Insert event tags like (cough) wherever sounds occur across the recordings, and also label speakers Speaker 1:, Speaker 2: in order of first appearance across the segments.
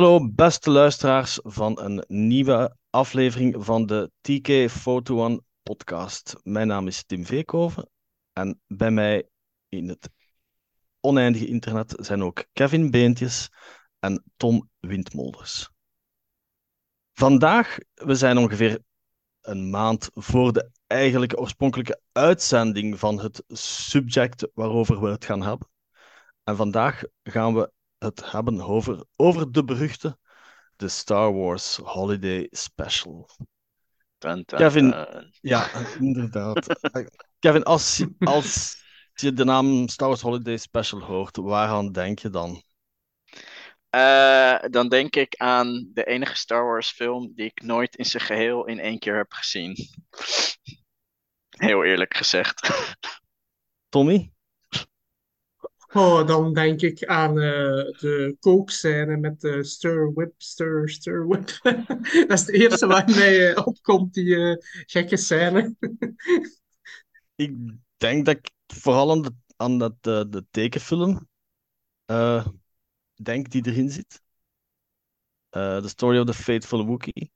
Speaker 1: Hallo, beste luisteraars van een nieuwe aflevering van de TK Photo One podcast. Mijn naam is Tim Veekhoven en bij mij in het oneindige internet zijn ook Kevin Beentjes en Tom Windmolders. Vandaag, we zijn ongeveer een maand voor de eigenlijke oorspronkelijke uitzending van het subject waarover we het gaan hebben. En vandaag gaan we het hebben over, over de beruchte de Star Wars Holiday Special.
Speaker 2: Dun, dun,
Speaker 1: Kevin,
Speaker 2: dun.
Speaker 1: ja, inderdaad. (laughs) Kevin, als, als je de naam Star Wars Holiday Special hoort, waaraan denk je dan?
Speaker 2: Eh, dan denk ik aan de enige Star Wars film die ik nooit in zijn geheel in één keer heb gezien. (laughs) Heel eerlijk gezegd. (laughs)
Speaker 1: Tommy?
Speaker 3: Oh, dan denk ik aan eh, de kookscène met de stir whip, stir, stir whip. (laughs) Dat is het eerste waar mij eh, opkomt, die eh, gekke scène. (laughs)
Speaker 1: Ik denk dat ik vooral aan de, dat, de, de tekenfilm denk die erin zit. The Story of the Fateful Wookiee.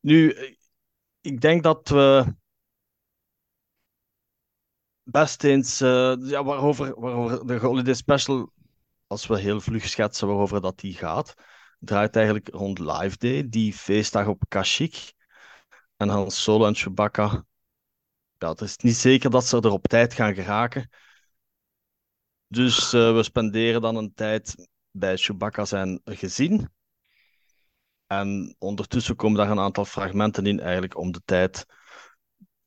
Speaker 1: Nu, ik denk dat we best eens, eh, ja, waarover, de Holiday Special, als we heel vlug schetsen waarover dat die gaat, draait eigenlijk rond Live Day, die feestdag op Kashyyyk. En Han Solo en Chewbacca, ja, het is niet zeker dat ze er op tijd gaan geraken. Dus eh, we spenderen dan een tijd bij Chewbacca zijn gezin. En ondertussen komen daar een aantal fragmenten in, eigenlijk om de tijd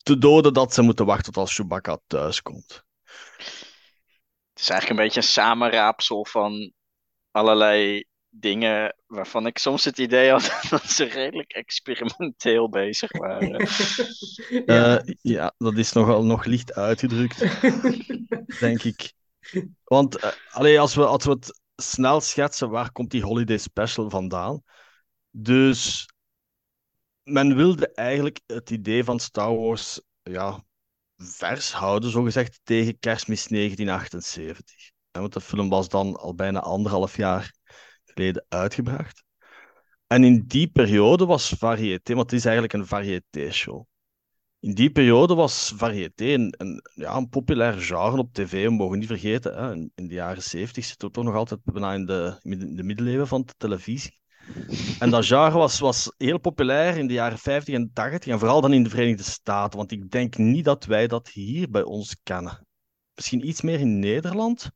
Speaker 1: te doden dat ze moeten wachten tot als Chewbacca thuiskomt.
Speaker 2: Het is eigenlijk een beetje een samenraapsel van allerlei dingen waarvan ik soms het idee had (laughs) dat ze redelijk experimenteel bezig waren. (laughs)
Speaker 3: Ja.
Speaker 1: Eh, ja, dat is nogal nog licht uitgedrukt, (laughs) denk ik. Want eh, allee, als we, als we het snel schetsen, waar komt die Holiday Special vandaan? Dus men wilde eigenlijk het idee van Star Wars ja, vers houden, zogezegd, tegen kerstmis 1978. En want de film was dan al bijna anderhalf jaar geleden uitgebracht. En in die periode was variété, want het is eigenlijk een variété-show. In die periode was variété een, ja, een populair genre op tv. We mogen niet vergeten, hè, in, de jaren 70 zitten we toch nog altijd bijna in de, in de middeleeuwen van de televisie. En dat genre was, was heel populair in de jaren 50 en 80, en vooral dan in de Verenigde Staten, want ik denk niet dat wij dat hier bij ons kennen. Misschien iets meer in Nederland,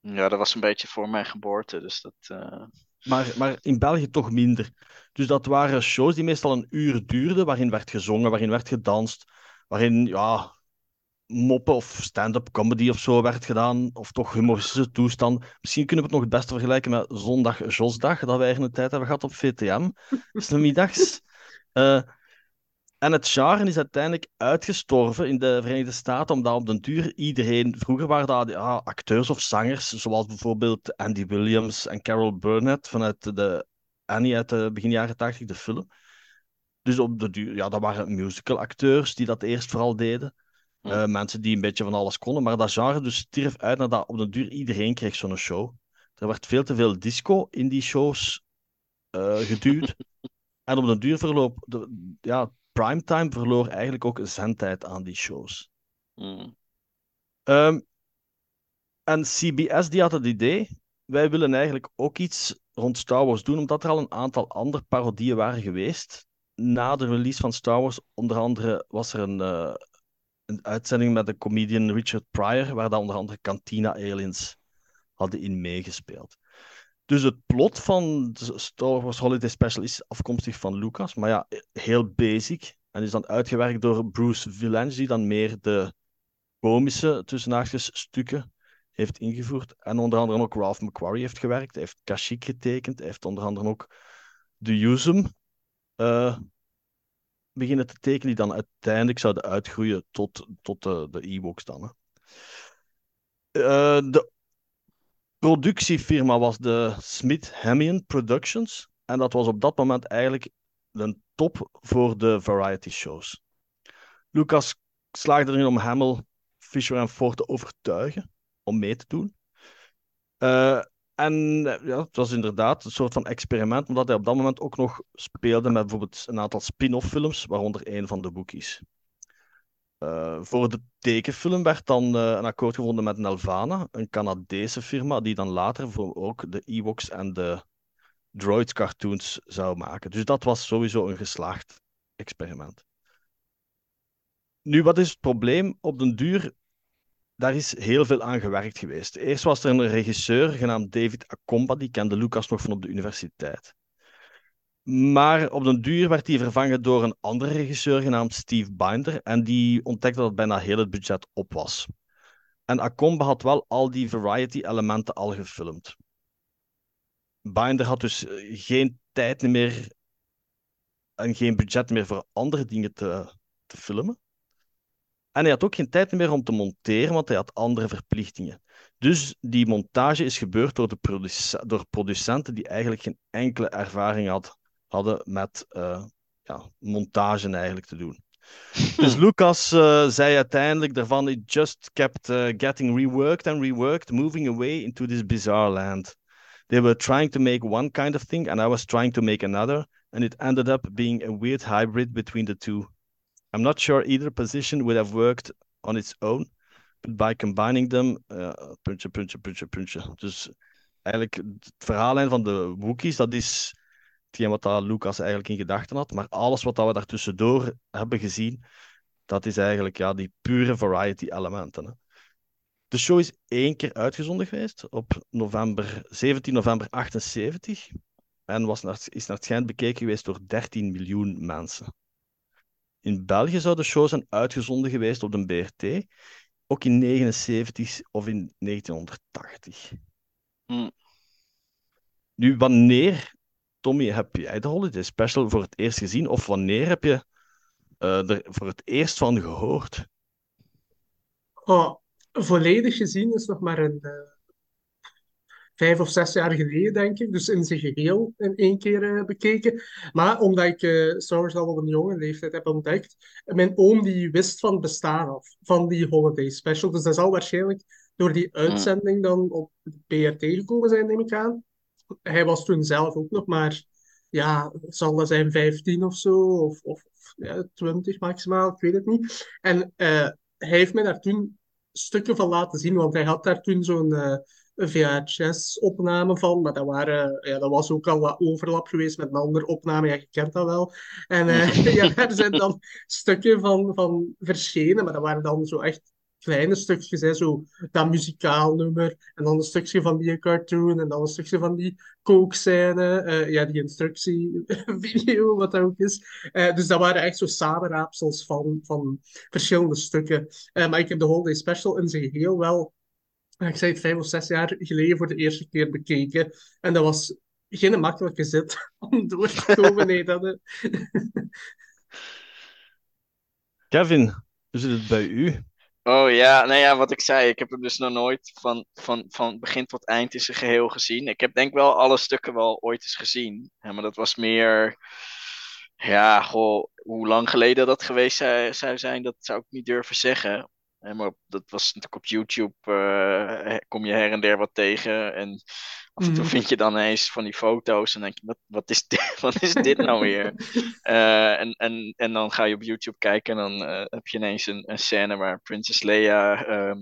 Speaker 2: Ja, dat was een beetje voor mijn geboorte, dus dat... eh,
Speaker 1: maar, maar in België toch minder. Dus dat waren shows die meestal een uur duurden, waarin werd gezongen, waarin werd gedanst, waarin ja, moppen of stand-up comedy of zo werd gedaan, of toch humoristische toestand. Misschien kunnen we het nog het beste vergelijken met Zondag Josdag, dat wij eigenlijk een tijd hebben gehad op VTM, dus (laughs) de middags. Eh, en het genre is uiteindelijk uitgestorven in de Verenigde Staten, omdat op den duur iedereen... Vroeger waren dat ja, acteurs of zangers, zoals bijvoorbeeld Andy Williams en Carol Burnett vanuit de Annie uit de begin jaren 80, de film. Dus op de duur, ja, dat waren musicalacteurs die dat eerst vooral deden.
Speaker 2: Hm.
Speaker 1: Eh, mensen die een beetje van alles konden. Maar dat genre dus stierf uit nadat op de duur iedereen kreeg zo'n show. Er werd veel te veel disco in die shows eh, geduwd. (laughs) en op de duur verloop... De, ja, primetime verloor eigenlijk ook zendtijd aan die shows.
Speaker 2: mm.
Speaker 1: Ehm, en CBS die had het idee, wij willen eigenlijk ook iets rond Star Wars doen, omdat er al een aantal andere parodieën waren geweest. Na de release van Star Wars, onder andere, was er een, eh, een uitzending met de comedian Richard Pryor, waar dan onder andere Cantina Aliens hadden in meegespeeld. Dus het plot van Star Wars Holiday Special is afkomstig van Lucas, maar ja, heel basic. En is dan uitgewerkt door Bruce Vilanch, die dan meer de komische, tussen haakjes, stukken heeft ingevoerd. En onder andere ook Ralph McQuarrie heeft gewerkt. Heeft Kashyyyk getekend. Heeft onder andere ook de Yuzum eh, beginnen te tekenen, die dan uiteindelijk zouden uitgroeien tot, tot de, de Ewoks dan. Hè. Eh, de productiefirma was de Smith Hamian Productions. En dat was op dat moment eigenlijk de top voor de variety shows. Lucas slaagde erin om Hamill, Fisher en Ford te overtuigen om mee te doen. Eh, en eh, ja, het was inderdaad een soort van experiment, omdat hij op dat moment ook nog speelde met bijvoorbeeld een aantal spin-off films, waaronder een van de Boekies. Uh, voor de tekenfilm werd dan uh, een akkoord gevonden met Nelvana, een Canadese firma, die dan later voor ook de Ewoks en de Droids cartoons zou maken. Dus dat was sowieso een geslaagd experiment. Nu, wat is het probleem? Op den duur, daar is heel veel aan gewerkt geweest. Eerst was er een regisseur genaamd David Akomba, die kende Lucas nog van op de universiteit. Maar op den duur werd hij vervangen door een andere regisseur genaamd Steve Binder. En die ontdekte dat bijna heel het budget op was. En Akomba had wel al die variety-elementen al gefilmd. Binder had dus eh, geen tijd meer en geen budget meer voor andere dingen te, te filmen. En hij had ook geen tijd meer om te monteren, want hij had andere verplichtingen. Dus die montage is gebeurd door, de produce door producenten die eigenlijk geen enkele ervaring had, hadden met uh, ja, montage eigenlijk te doen. (laughs) Dus Lucas uh, zei uiteindelijk daarvan, it just kept uh, getting reworked and reworked, moving away into this bizarre land. They were trying to make one kind of thing, and I was trying to make another, and it ended up being a weird hybrid between the two. I'm not sure either position would have worked on its own, but by combining them, uh, puntje, puntje, puntje, puntje. Dus eigenlijk het verhaallijn van de Wookiees, dat is hetgeen wat dat Lucas eigenlijk in gedachten had. Maar alles wat dat we daartussendoor hebben gezien, dat is eigenlijk ja, die pure variety elementen. Hè. De show is één keer uitgezonden geweest op november, 17 november 78 en was naar, is naar het schijnt bekeken geweest door 13 miljoen mensen. In België zou de show zijn uitgezonden geweest op de BRT, ook in 79 of in 1980.
Speaker 2: Hmm.
Speaker 1: Nu, wanneer, Tommy, heb jij de Holiday Special voor het eerst gezien? Of wanneer heb je uh, er voor het eerst van gehoord?
Speaker 3: Oh, volledig gezien is nog maar een uh, vijf of zes jaar geleden, denk ik. Dus in zijn geheel in één keer uh, bekeken. Maar omdat ik uh, Star Wars al op een jonge leeftijd heb ontdekt, mijn oom die wist van het bestaan af, van die Holiday Special. Dus dat zal waarschijnlijk door die uitzending dan op de PRT gekomen zijn, neem ik aan. Hij was toen zelf ook nog maar, ja, zal dat zijn 15 of zo, of, of ja, 20 maximaal, ik weet het niet. En hij heeft mij daar toen stukken van laten zien, want hij had daar toen zo'n VHS-opname van, maar dat, waren, ja, dat was ook al wat overlap geweest met een andere opname, ja, je kent dat wel. En uh, ja, (laughs) daar zijn dan stukken van, van verschenen, maar dat waren dan zo echt kleine stukjes, hè, zo dat muzikaal nummer, en dan een stukje van die cartoon, en dan een stukje van die kookscène, uh, ja, die instructievideo, wat dat ook is. Uh, dus dat waren echt zo samenraapsels van, van verschillende stukken. Maar ik heb de Holiday Special in zijn geheel wel, ik zei het, vijf of zes jaar geleden voor de eerste keer bekeken. En dat was geen makkelijke zit (laughs) om door te komen. nee, dat, (laughs)
Speaker 1: Kevin, hoe zit het bij u?
Speaker 2: Oh ja, nou ja, wat ik zei, ik heb hem dus nog nooit van, van, van begin tot eind in zijn geheel gezien. Ik heb denk wel alle stukken wel ooit eens gezien. Ja, maar dat was meer, ja, goh, hoe lang geleden dat geweest zou, zou zijn, dat zou ik niet durven zeggen. Maar dat was natuurlijk op YouTube, uh, kom je her en der wat tegen. En af en toe vind je dan eens van die foto's en denk je, wat, wat, is, dit, (laughs) wat is dit nou weer? Uh, (laughs) en, en, en dan ga je op YouTube kijken en dan uh, heb je ineens een, een scène waar Princess Leia um,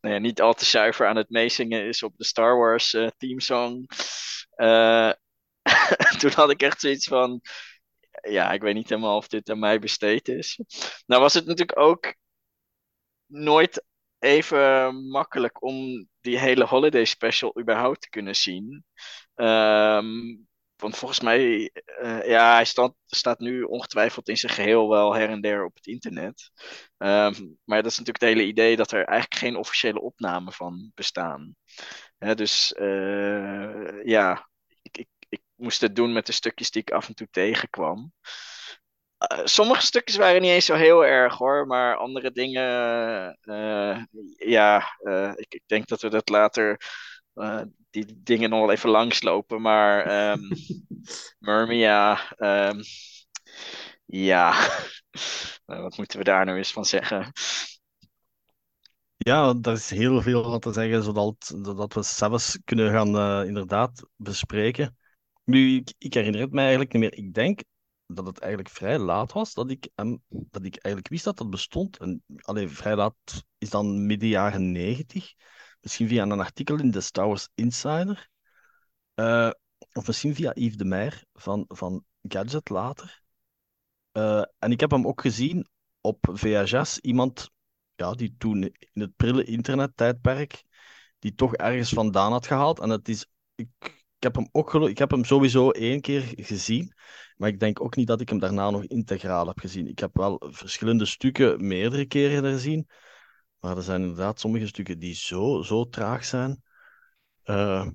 Speaker 2: nou ja, niet al te zuiver aan het meezingen is op de Star Wars uh, (laughs) toen had ik echt zoiets van, ja, ik weet niet helemaal of dit aan mij besteed is. Nou was het natuurlijk ook nooit even makkelijk om die hele holiday special überhaupt te kunnen zien. Um, want volgens mij, uh, ja, hij staat, staat nu ongetwijfeld in zijn geheel wel her en der op het internet. Um, maar dat is natuurlijk het hele idee dat er eigenlijk geen officiële opnamen van bestaan. dus uh, ja, ik, ik, ik moest het doen met de stukjes die ik af en toe tegenkwam. Uh, sommige stukjes waren niet eens zo heel erg hoor, maar andere dingen, uh, ja, uh, ik, ik, denk dat we dat later, die dingen nog wel even langslopen. Maar um, (laughs) Murmia, um, ja, (laughs) wat moeten we daar nou eens van zeggen?
Speaker 1: Ja, daar is heel veel van te zeggen, zodat dat we zelfs kunnen gaan eh, inderdaad bespreken. Nu, ik, ik herinner het mij eigenlijk niet meer. Ik denk dat het eigenlijk vrij laat was dat ik, dat ik eigenlijk wist dat dat bestond. En, allee, vrij laat is dan midden jaren negentig. Misschien via een artikel in de Star Wars Insider. Eh, of misschien via Yves de Meijer van, van Gadget later. Eh, en ik heb hem ook gezien op VHS. Iemand ja, die toen in het prille internettijdperk die toch ergens vandaan had gehaald. En het is, ik, heb hem ook ik heb hem sowieso één keer gezien, maar ik denk ook niet dat ik hem daarna nog integraal heb gezien. Ik heb wel verschillende stukken meerdere keren gezien, maar er zijn inderdaad sommige stukken die zo, zo traag zijn. Eh,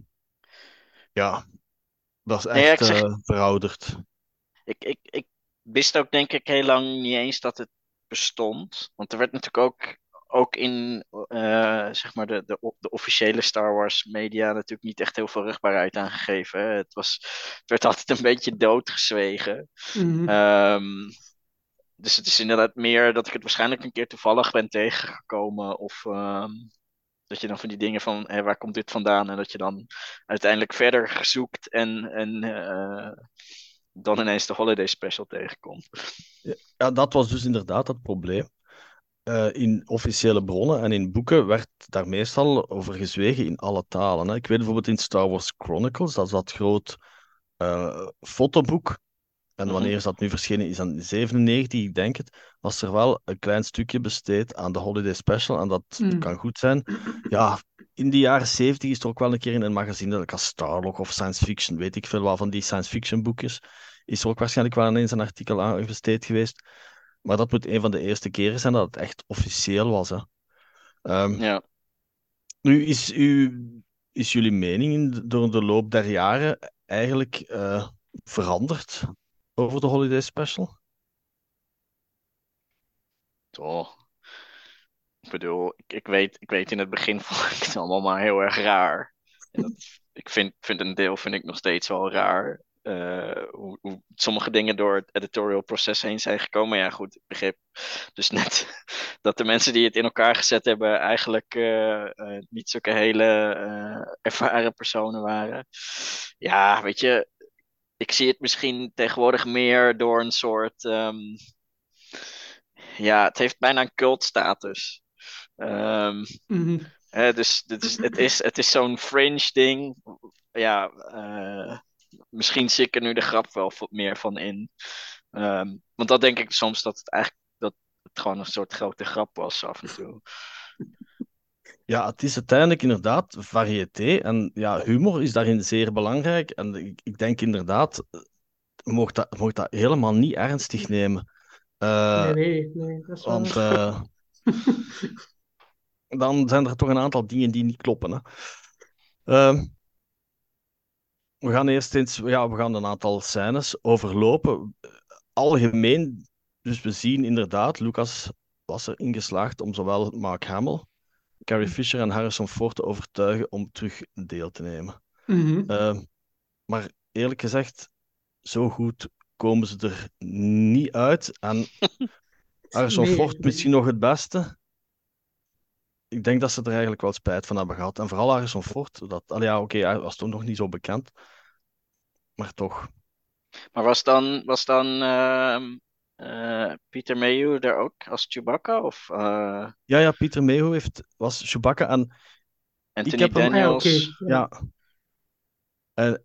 Speaker 1: ja, dat is
Speaker 2: Nee,
Speaker 1: echt
Speaker 2: ik zeg,
Speaker 1: eh, verouderd.
Speaker 2: ik, ik, ik wist ook denk ik heel lang niet eens dat het bestond. Want er werd natuurlijk ook, ook in eh, zeg maar de, de, de officiële Star Wars media natuurlijk niet echt heel veel rugbaarheid aan gegeven. hè. Het was, het werd altijd een beetje doodgezwegen.
Speaker 3: Mhm.
Speaker 2: Ehm, dus het is inderdaad meer dat ik het waarschijnlijk een keer toevallig ben tegengekomen. Of ehm, dat je dan van die dingen van hé, waar komt dit vandaan? En dat je dan uiteindelijk verder zoekt en, en eh, dan ineens de Holiday Special tegenkomt.
Speaker 1: Ja, dat was dus inderdaad het probleem. Eh, in officiële bronnen en in boeken werd daar meestal over gezwegen in alle talen. Hè. Ik weet bijvoorbeeld in Star Wars Chronicles, dat is dat groot eh, fotoboek. En
Speaker 2: Mhm.
Speaker 1: wanneer is dat nu verschenen? Is dat in 97, ik denk het. Was er wel een klein stukje besteed aan de Holiday Special. En dat
Speaker 3: Mm.
Speaker 1: kan goed zijn. Ja, in de jaren 70 is er ook wel een keer in een magazine, like als Starlog of Science Fiction, weet ik veel wat van die science fiction boekjes, is er ook waarschijnlijk wel ineens een artikel aan besteed geweest. Maar dat moet een van de eerste keren zijn dat het echt officieel was. Hè. Ehm,
Speaker 2: Ja.
Speaker 1: nu is, u, is jullie mening door de loop der jaren eigenlijk eh, veranderd over de Holiday Special?
Speaker 2: Toch. Ik bedoel, ik, ik weet, ik weet in het begin vond (laughs) ik het allemaal maar heel erg raar. En dat, ik vind, vind een deel vind ik nog steeds wel raar. Eh, hoe, hoe sommige dingen door het editorial proces heen zijn gekomen. Ja, goed, ik begreep dus (laughs) net dat de mensen die het in elkaar gezet hebben eigenlijk eh, eh, niet zulke hele ervaren personen waren. Ja, weet je, ik zie het misschien tegenwoordig meer door een soort. ehm, ja, het heeft bijna een cultstatus.
Speaker 3: Mhm.
Speaker 2: hè, dus het is, het is zo'n fringe ding. Ja, misschien zie ik er nu de grap wel meer van in. Ehm, want dat denk ik soms dat het eigenlijk dat het gewoon een soort grote grap was af en toe.
Speaker 1: Ja, het is uiteindelijk inderdaad variété. En ja, humor is daarin zeer belangrijk. En ik, ik denk inderdaad, je mocht dat, je mocht dat helemaal niet ernstig nemen. Eh,
Speaker 3: Nee, nee, nee, dat is
Speaker 1: want
Speaker 3: waar.
Speaker 1: eh, (laughs) dan zijn er toch een aantal dingen die niet kloppen. Hè. Ehm, we gaan eerst eens, ja, we gaan een aantal scènes overlopen. Algemeen, dus we zien inderdaad, Lucas was erin geslaagd om zowel Mark Hamill, Carrie Fisher en Harrison Ford te overtuigen om terug deel te nemen.
Speaker 3: Mhm.
Speaker 1: Ehm, maar eerlijk gezegd, zo goed komen ze er niet uit. En (laughs) Harrison
Speaker 3: Nee,
Speaker 1: Ford
Speaker 3: nee.
Speaker 1: misschien nog het beste. Ik denk dat ze er eigenlijk wel spijt van hebben gehad. En vooral Harrison Ford. Dat, allee, ja, oké, hij was toen nog niet zo bekend. Maar toch.
Speaker 2: Maar was dan, was dan ehm, eh, Peter Mayhew er ook als Chewbacca? Of eh,
Speaker 1: Ja, ja, Pieter Mayhew heeft, was Chewbacca. En
Speaker 2: Anthony
Speaker 1: heb hem-
Speaker 3: Ah, ja,
Speaker 2: Daniels?
Speaker 3: Ja.
Speaker 1: ja, en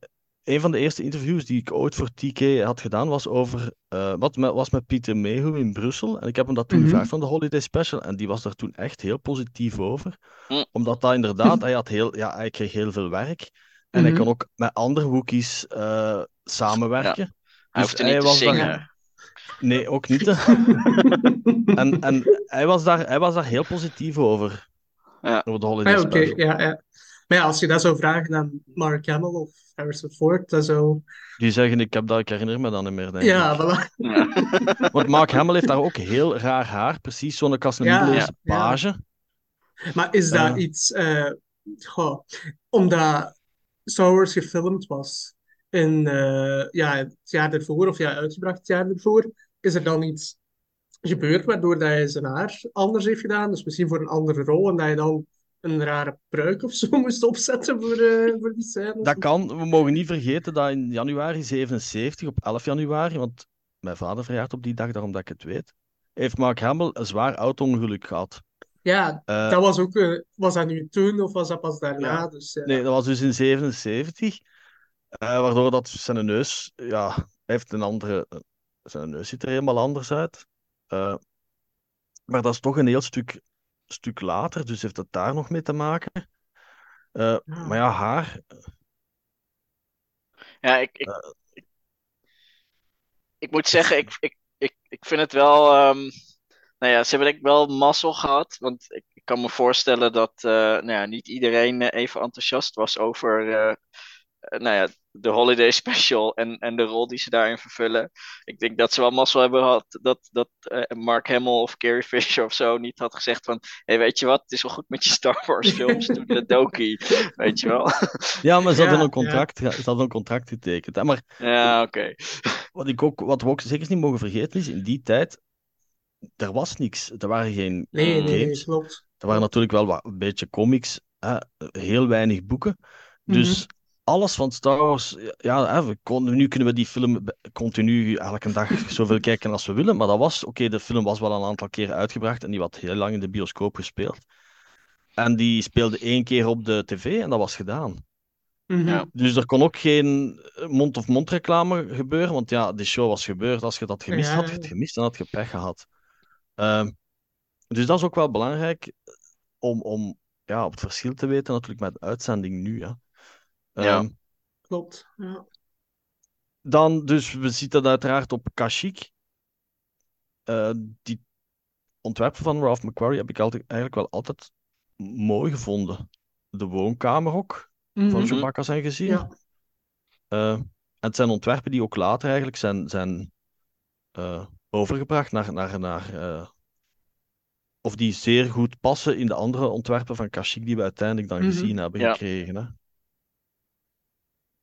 Speaker 1: een van de eerste interviews die ik ooit voor TK had gedaan, was over eh, wat met, was met Pieter Mayhew in Brussel. En ik heb hem dat toen
Speaker 3: Mhm.
Speaker 1: gevraagd van de Holiday Special. En die was daar toen echt heel positief over.
Speaker 2: Hm.
Speaker 1: Omdat dat inderdaad, hij, had heel, ja, hij kreeg heel veel werk. En hij
Speaker 3: Mhm.
Speaker 1: kon ook met andere Wookiees eh, samenwerken.
Speaker 2: Hij
Speaker 1: Dus
Speaker 2: hoefde niet te
Speaker 1: was daar-
Speaker 2: zingen.
Speaker 1: Nee, ook niet. (laughs) En, en hij, was daar, hij was daar heel positief over.
Speaker 2: Ja.
Speaker 1: Over de Holiday
Speaker 3: Ah, oké,
Speaker 1: Special.
Speaker 3: ja, ja. Maar ja, als je dat zou vragen aan Mark Hamill of Harrison Ford, dan zou...
Speaker 1: Die zeggen, ik, heb dat, ik herinner me dat niet meer, denk
Speaker 3: Ja,
Speaker 1: ik.
Speaker 3: voilà.
Speaker 2: Ja. (laughs)
Speaker 1: Want Mark Hamill heeft daar ook heel raar haar. Precies zo'n als een
Speaker 3: Ja,
Speaker 1: middeleeuwse
Speaker 3: ja.
Speaker 1: page.
Speaker 3: Maar is dat
Speaker 1: Eh.
Speaker 3: iets... eh, goh, omdat Star Wars gefilmd was in eh, ja, het jaar ervoor, of ja, uitgebracht het jaar ervoor, is er dan iets gebeurd, waardoor dat hij zijn haar anders heeft gedaan. Dus misschien voor een andere rol. En dat je dan een rare pruik of zo (laughs) moest opzetten voor, eh, voor die scène.
Speaker 1: Dat kan. We mogen niet vergeten dat in januari 77, op 11 januari, want mijn vader verjaart op die dag, daarom dat ik het weet, heeft Mark Hamill een zwaar auto-ongeluk gehad.
Speaker 3: Ja,
Speaker 1: Eh,
Speaker 3: dat was ook... eh, was dat nu toen of was dat pas daarna?
Speaker 1: Ja.
Speaker 3: Dus, ja.
Speaker 1: Nee, dat was dus in 77. eh, waardoor dat zijn neus, ja, heeft een andere. Zijn neus ziet er helemaal anders uit. Maar dat is toch een heel stuk, stuk later, dus heeft het daar nog mee te maken. Eh,
Speaker 3: Ja.
Speaker 1: Maar ja, haar.
Speaker 2: Ja, ik, ik,
Speaker 1: Eh.
Speaker 2: ik, ik moet zeggen, ik, ik, ik, ik vind het wel. ehm, nou ja, ze hebben denk ik wel mazzel gehad. Want ik, ik kan me voorstellen dat eh, nou ja, niet iedereen eh, even enthousiast was over eh, eh, nou ja, de holiday (laughs) special en, en de rol die ze daarin vervullen. Ik denk dat ze wel mazzel hebben gehad dat, dat eh, Mark Hamill of Carrie Fisher of zo niet had gezegd van... Hé, hey, weet je wat, het is wel goed met je Star Wars films, doe de (laughs) doki, weet je wel.
Speaker 1: Ja, maar ze hadden
Speaker 3: Ja,
Speaker 1: een contract, ze hadden een contract getekend. Hè? Maar
Speaker 2: Ja, oké.
Speaker 1: wat, ik ook, wat we ook zeker niet mogen vergeten is, in die tijd, er was niks. Er waren geen
Speaker 3: Nee, nee, nee,
Speaker 1: games.
Speaker 3: klopt.
Speaker 1: Er waren natuurlijk wel wat, een beetje comics, hè, heel weinig boeken. Dus alles van Star Wars, ja, hè, we konden, nu kunnen we die film continu elke dag zoveel kijken als we willen. Maar dat was, oké, de film was wel een aantal keren uitgebracht en die had heel lang in de bioscoop gespeeld. En die speelde één keer op de tv en dat was gedaan.
Speaker 3: Mhm.
Speaker 2: Ja.
Speaker 1: Dus er kon ook geen mond-of-mond reclame gebeuren, want ja, die show was gebeurd. Als je dat gemist
Speaker 3: Ja,
Speaker 1: had, je het gemist en had je pech gehad. Ehm, dus dat is ook wel belangrijk om, om ja, op het verschil te weten natuurlijk met de uitzending nu. Ja.
Speaker 2: Ja.
Speaker 1: Ehm,
Speaker 3: Klopt. Ja.
Speaker 1: dan, dus we zien dat uiteraard op Kashyyyk. Eh, die ontwerpen van Ralph McQuarrie heb ik altijd, eigenlijk wel altijd mooi gevonden. De woonkamer ook, van
Speaker 3: Mhm.
Speaker 1: Chewbacca zijn gezien.
Speaker 3: Ja.
Speaker 1: Eh, en het zijn ontwerpen die ook later eigenlijk zijn, zijn eh, overgebracht naar, naar, naar eh, of die zeer goed passen in de andere ontwerpen van Kashyyyk die we uiteindelijk dan
Speaker 3: Mhm.
Speaker 1: gezien hebben
Speaker 2: Ja.
Speaker 1: gekregen. Hè.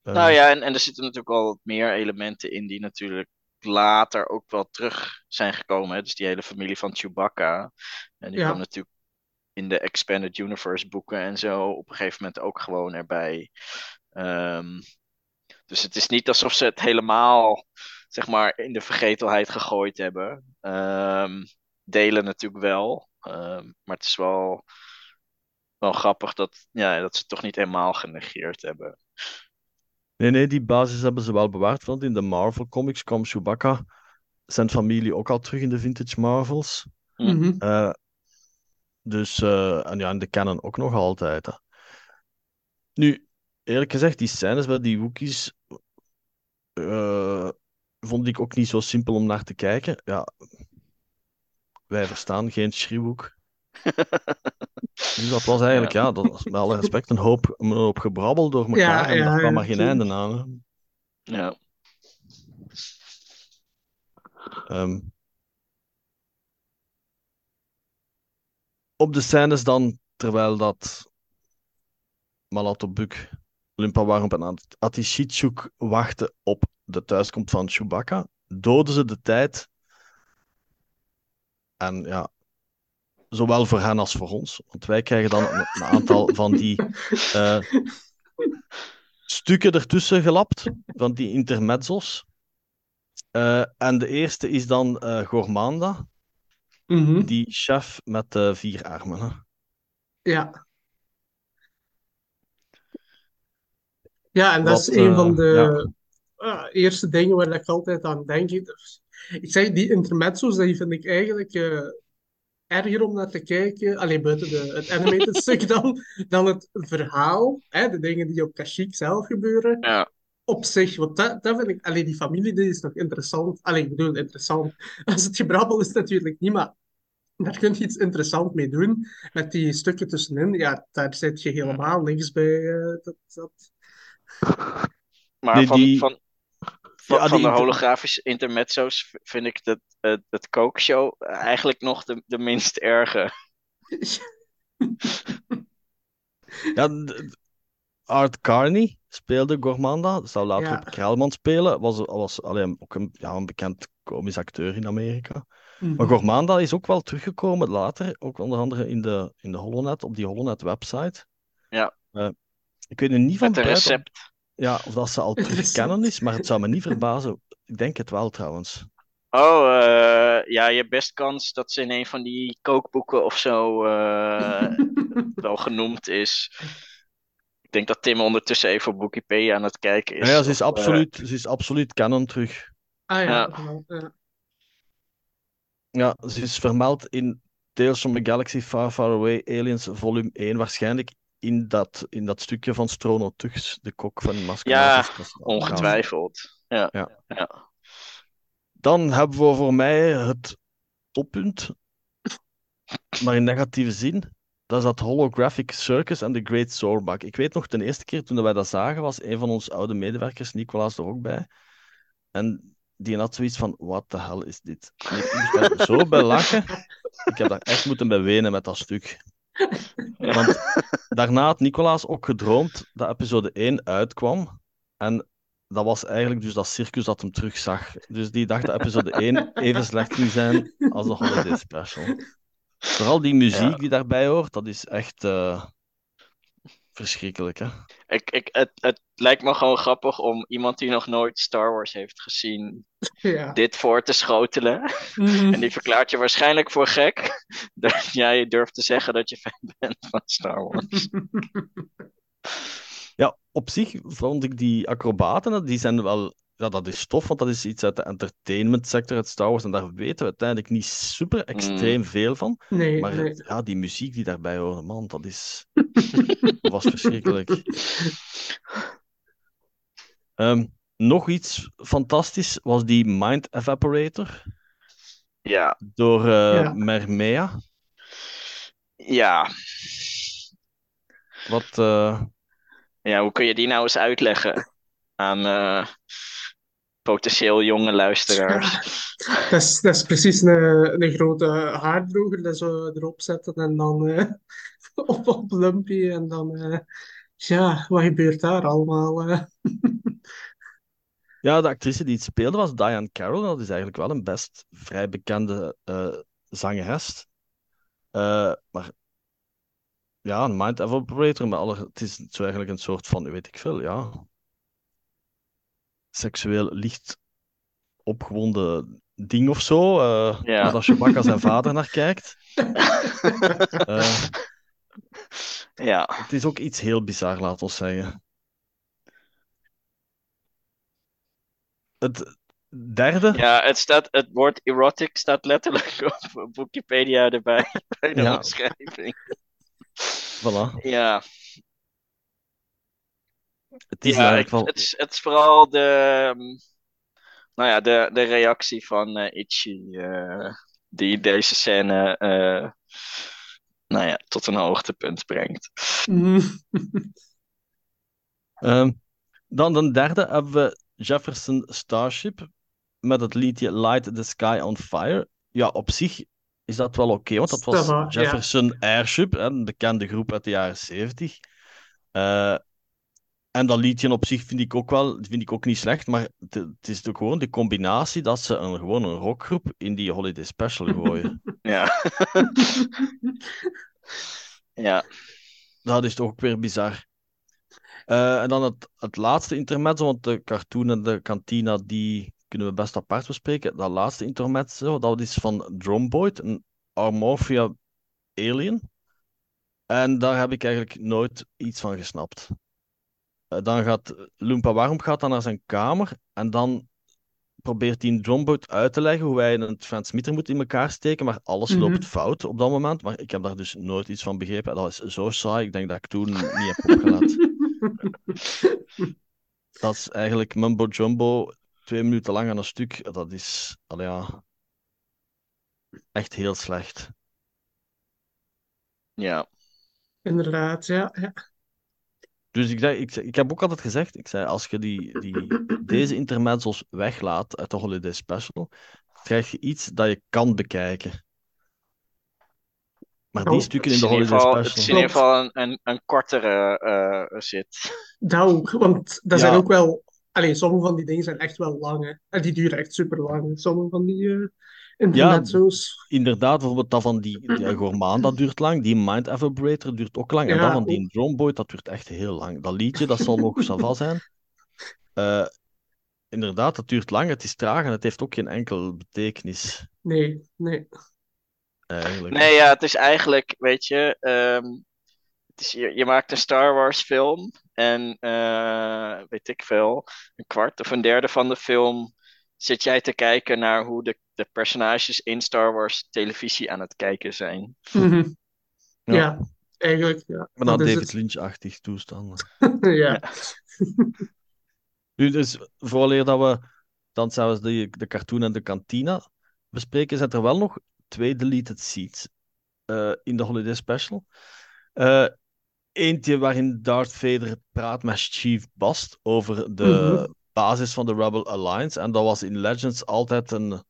Speaker 1: Eh,
Speaker 2: Nou ja, en, en er zitten natuurlijk al wat meer elementen in die natuurlijk later ook wel terug zijn gekomen. Hè? Dus die hele familie van Chewbacca. En die
Speaker 3: Ja.
Speaker 2: kwam natuurlijk in de Expanded Universe boeken en zo op een gegeven moment ook gewoon erbij. Ehm, dus het is niet alsof ze het helemaal, zeg maar, in de vergetelheid gegooid hebben. Ehm, delen natuurlijk wel. Ehm, maar het is wel, wel grappig dat, ja, dat ze het toch niet helemaal genegeerd hebben.
Speaker 1: Nee, nee, die basis hebben ze wel bewaard, want in de Marvel comics kwam Chewbacca, zijn familie ook al terug in de vintage Marvels.
Speaker 3: Mhm.
Speaker 1: Eh, dus, eh, en ja, in de canon ook nog altijd. Hè. Nu, eerlijk gezegd, die scènes bij die Wookiees eh, vond ik ook niet zo simpel om naar te kijken. Ja, wij verstaan geen Shriwook. (laughs) Dus dat was eigenlijk, ja, dat was met alle respect een hoop, een hoop gebrabbel door elkaar
Speaker 3: Ja,
Speaker 1: en
Speaker 3: ja,
Speaker 1: daar kwam
Speaker 3: ja,
Speaker 1: maar geen einde aan. Hè.
Speaker 2: Ja.
Speaker 1: Ehm, op de scènes dan, terwijl dat Malatobuk, Limpawarump en At- Atishitchuk wachten op de thuiskomst van Chewbacca, doden ze de tijd. En ja, zowel voor hen als voor ons. Want wij krijgen dan een, een aantal van die (laughs) eh, stukken ertussen gelapt, van die intermezzos. Eh, en de eerste is dan eh Gormanda,
Speaker 3: Mhm.
Speaker 1: die chef met de vier armen. Hè.
Speaker 3: Ja. Ja, en dat is een van de
Speaker 1: ja.
Speaker 3: eerste dingen waar ik altijd aan denk. Dus, ik zeg, die intermezzo's, die vind ik eigenlijk erger om naar te kijken. Alleen buiten de, het animated stuk (laughs) dan, dan het verhaal. Hè, de dingen die op Kashyyyk zelf gebeuren.
Speaker 2: Ja.
Speaker 3: Op zich, want dat, dat vind ik... Alleen die familie, die is nog interessant. Alleen, ik bedoel, interessant. (laughs) Als het gebrabbel is natuurlijk niet, maar... Daar kun je iets interessants mee doen. Met die stukken tussenin, ja, daar zit je helemaal niks bij. eh, dat, dat...
Speaker 2: Maar
Speaker 1: Nee,
Speaker 2: van,
Speaker 1: die-
Speaker 2: van, van,
Speaker 1: Ja,
Speaker 2: van de holografische intermezzo's vind ik dat, het het kookshow eigenlijk nog de, de minst erge. (laughs)
Speaker 1: Ja, Art Carney speelde Gormanda, zou later
Speaker 3: Ja.
Speaker 1: ook Kraalman spelen. Was, was alleen ook een, ja, een bekend komisch acteur in Amerika.
Speaker 3: Mhm.
Speaker 1: Maar Gormanda is ook wel teruggekomen later, ook onder andere in de, in de Holonet, op die Holonet-website.
Speaker 2: Ja.
Speaker 1: Eh, ik weet nu niet van
Speaker 2: Met een
Speaker 1: buiten
Speaker 2: recept.
Speaker 1: Ja, of dat ze al
Speaker 3: Een (laughs)
Speaker 1: terug
Speaker 3: recept.
Speaker 1: kennen is, maar het zou me niet verbazen. Ik denk het wel trouwens.
Speaker 2: Oh, eh, ja, je hebt best kans dat ze in een van die kookboeken of zo eh, (laughs) wel genoemd is. Ik denk dat Tim ondertussen even op Wikipedia aan het kijken is.
Speaker 1: Ja, ja, ze is
Speaker 2: of, eh,
Speaker 1: absoluut, ze is absoluut canon terug.
Speaker 3: Ah ja,
Speaker 2: Ja.
Speaker 1: ze is vermeld in Tales from a Galaxy Far Far Away, Aliens volume 1, waarschijnlijk in dat, in dat stukje van Strono Tugs, de kok van Maskerades.
Speaker 2: Ja, ongetwijfeld. Ja.
Speaker 1: Ja.
Speaker 2: ja.
Speaker 1: Dan hebben we voor mij het toppunt, maar in negatieve zin. Dat is dat Holographic Circus en The Great Sorbak. Ik weet nog, de eerste keer toen wij dat zagen, was een van onze oude medewerkers, Nicolaas, er ook bij. En die had zoiets van, what the hell is dit? En ik moest daar zo bij lachen. Ik heb daar echt moeten bij wenen met dat stuk. Want (laughs) daarna had Nicolaas ook gedroomd dat episode 1 uitkwam. En dat was eigenlijk dus dat circus dat hem terugzag. Dus die dacht dat episode 1 (laughs) even slecht ging zijn als de Holiday Special. Vooral die muziek
Speaker 2: Ja.
Speaker 1: die daarbij hoort, dat is echt eh, verschrikkelijk, hè?
Speaker 2: Ik, ik, het, het lijkt me gewoon grappig om iemand die nog nooit Star Wars heeft gezien, (laughs)
Speaker 3: Ja.
Speaker 2: dit voor te schotelen.
Speaker 3: Mhm.
Speaker 2: En die verklaart je waarschijnlijk voor gek (laughs) dat jij durft te zeggen dat je fan bent van Star Wars. (laughs)
Speaker 1: Ja, op zich vond ik die acrobaten, die zijn wel... Ja, dat is tof, want dat is iets uit de entertainment sector, uit Star Wars, en daar weten we uiteindelijk niet super extreem veel van.
Speaker 3: Nee,
Speaker 1: Maar
Speaker 3: nee.
Speaker 1: ja, die muziek die daarbij hoorde, man, dat is... (laughs) dat was verschrikkelijk. Ehm, nog iets fantastisch was die Mind Evaporator
Speaker 2: Ja,
Speaker 1: door eh
Speaker 3: Ja.
Speaker 1: Mermea.
Speaker 2: ja.
Speaker 1: Wat, eh,
Speaker 2: Ja, hoe kun je die nou eens uitleggen aan eh, potentieel jonge luisteraars?
Speaker 3: Dat is, dat is precies een, een grote haardroger dat zo erop zetten en dan eh, (laughs) op, op Lumpy en dan... eh, ja, wat gebeurt daar allemaal? eh?
Speaker 1: ja, de actrice die het speelde was Diane Carroll. Dat is eigenlijk wel een best vrij bekende eh, zangeres. Eh, maar ja, een Mind Evaporator, maar alle, het is zo eigenlijk een soort van, weet ik veel, ja. Seksueel licht opgewonden ding of zo. eh
Speaker 2: Ja.
Speaker 1: Waar dat Chewbacca zijn vader naar kijkt. (laughs) Eh,
Speaker 2: Ja,
Speaker 1: het is ook iets heel bizar, laat ons zeggen. Het derde.
Speaker 2: ja het, staat, het woord erotic staat letterlijk op, (laughs) op Wikipedia erbij (laughs) bij de
Speaker 1: Ja.
Speaker 2: omschrijving.
Speaker 1: Voilà.
Speaker 2: Ja,
Speaker 1: Het is
Speaker 2: ja
Speaker 1: eigenlijk wel.
Speaker 2: het, is, het is vooral de, um, nou ja, de, de reactie van eh Itchy eh, die deze scène eh, nou ja, tot een hoogtepunt brengt. (laughs)
Speaker 1: Ehm, dan de derde hebben we Jefferson Starship met het liedje Light the Sky on Fire. Ja, op zich is dat wel oké, want dat was
Speaker 3: ja.
Speaker 1: Jefferson Airship, een bekende groep uit de jaren 70. En dat liedje op zich vind ik ook wel, vind ik ook niet slecht, maar het, het is ook gewoon de combinatie dat ze een, gewoon een rockgroep in die Holiday Special gooien. (laughs)
Speaker 2: Ja. (laughs) ja,
Speaker 1: Dat is toch ook weer bizar. Eh, en dan het, het laatste intermezzo, want de cartoon en de kantina, die kunnen we best apart bespreken. Dat laatste intermezzo, dat is van Dromboid, een Armorphia alien. En daar heb ik eigenlijk nooit iets van gesnapt. Eh, dan gaat Loompa Warm gaat dan naar zijn kamer en dan probeert hij een Dromboid uit te leggen hoe hij een transmitter moet in elkaar steken, maar alles
Speaker 3: Mhm.
Speaker 1: loopt fout op dat moment. Maar ik heb daar dus nooit iets van begrepen. Dat is zo saai, ik denk dat ik toen niet heb opgelet. (laughs) Dat is eigenlijk mumbo jumbo, twee minuten lang aan een stuk. Dat is, ja, echt heel slecht.
Speaker 2: ja.
Speaker 3: Inderdaad, ja. ja.
Speaker 1: Dus ik, zeg, ik, ik heb ook altijd gezegd, ik zei, als je die, die, deze intermezzo's weglaat uit de Holiday Special, krijg je iets dat je kan bekijken. Maar die
Speaker 3: Oh,
Speaker 1: stukken in de Holiday
Speaker 2: geval, het is in
Speaker 1: Special...
Speaker 2: ieder geval een, een, een kortere eh, zit.
Speaker 3: Dat ook, want dat zijn ook wel... Allee, sommige van die dingen zijn echt wel lang, hè. En die duren echt super lang. Sommige van die... eh, Internetzo's.
Speaker 1: Inderdaad, bijvoorbeeld dat van die, die Gourmand, dat duurt lang. Die Mind Evaporator duurt ook lang. En
Speaker 3: Ja,
Speaker 1: dat van die
Speaker 3: ook.
Speaker 1: Drone Boy, dat duurt echt heel lang. Dat liedje, dat zal nog ça va zijn. Eh, inderdaad, dat duurt lang. Het is traag en het heeft ook geen enkel betekenis,
Speaker 3: Nee, nee.
Speaker 1: eigenlijk.
Speaker 2: Nee, ja, het is eigenlijk, weet je, ehm, het is, je, je maakt een Star Wars film en eh, weet ik veel, een kwart of een derde van de film zit jij te kijken naar hoe de, de personages in Star Wars televisie aan het kijken zijn.
Speaker 3: Mhm.
Speaker 1: Ja.
Speaker 3: Ja, eigenlijk. Ja.
Speaker 1: Maar dan David
Speaker 3: het.
Speaker 1: Lynch-achtig toestanden. (laughs)
Speaker 3: ja.
Speaker 1: Nu, dus vooraleer dat we dan zelfs de, de cartoon en de kantina bespreken, zijn er wel nog twee deleted scenes eh, in de Holiday Special. Eh, eentje waarin Darth Vader praat met Chief Bast over de
Speaker 3: Mhm.
Speaker 1: basis van de Rebel Alliance. En dat was in Legends altijd een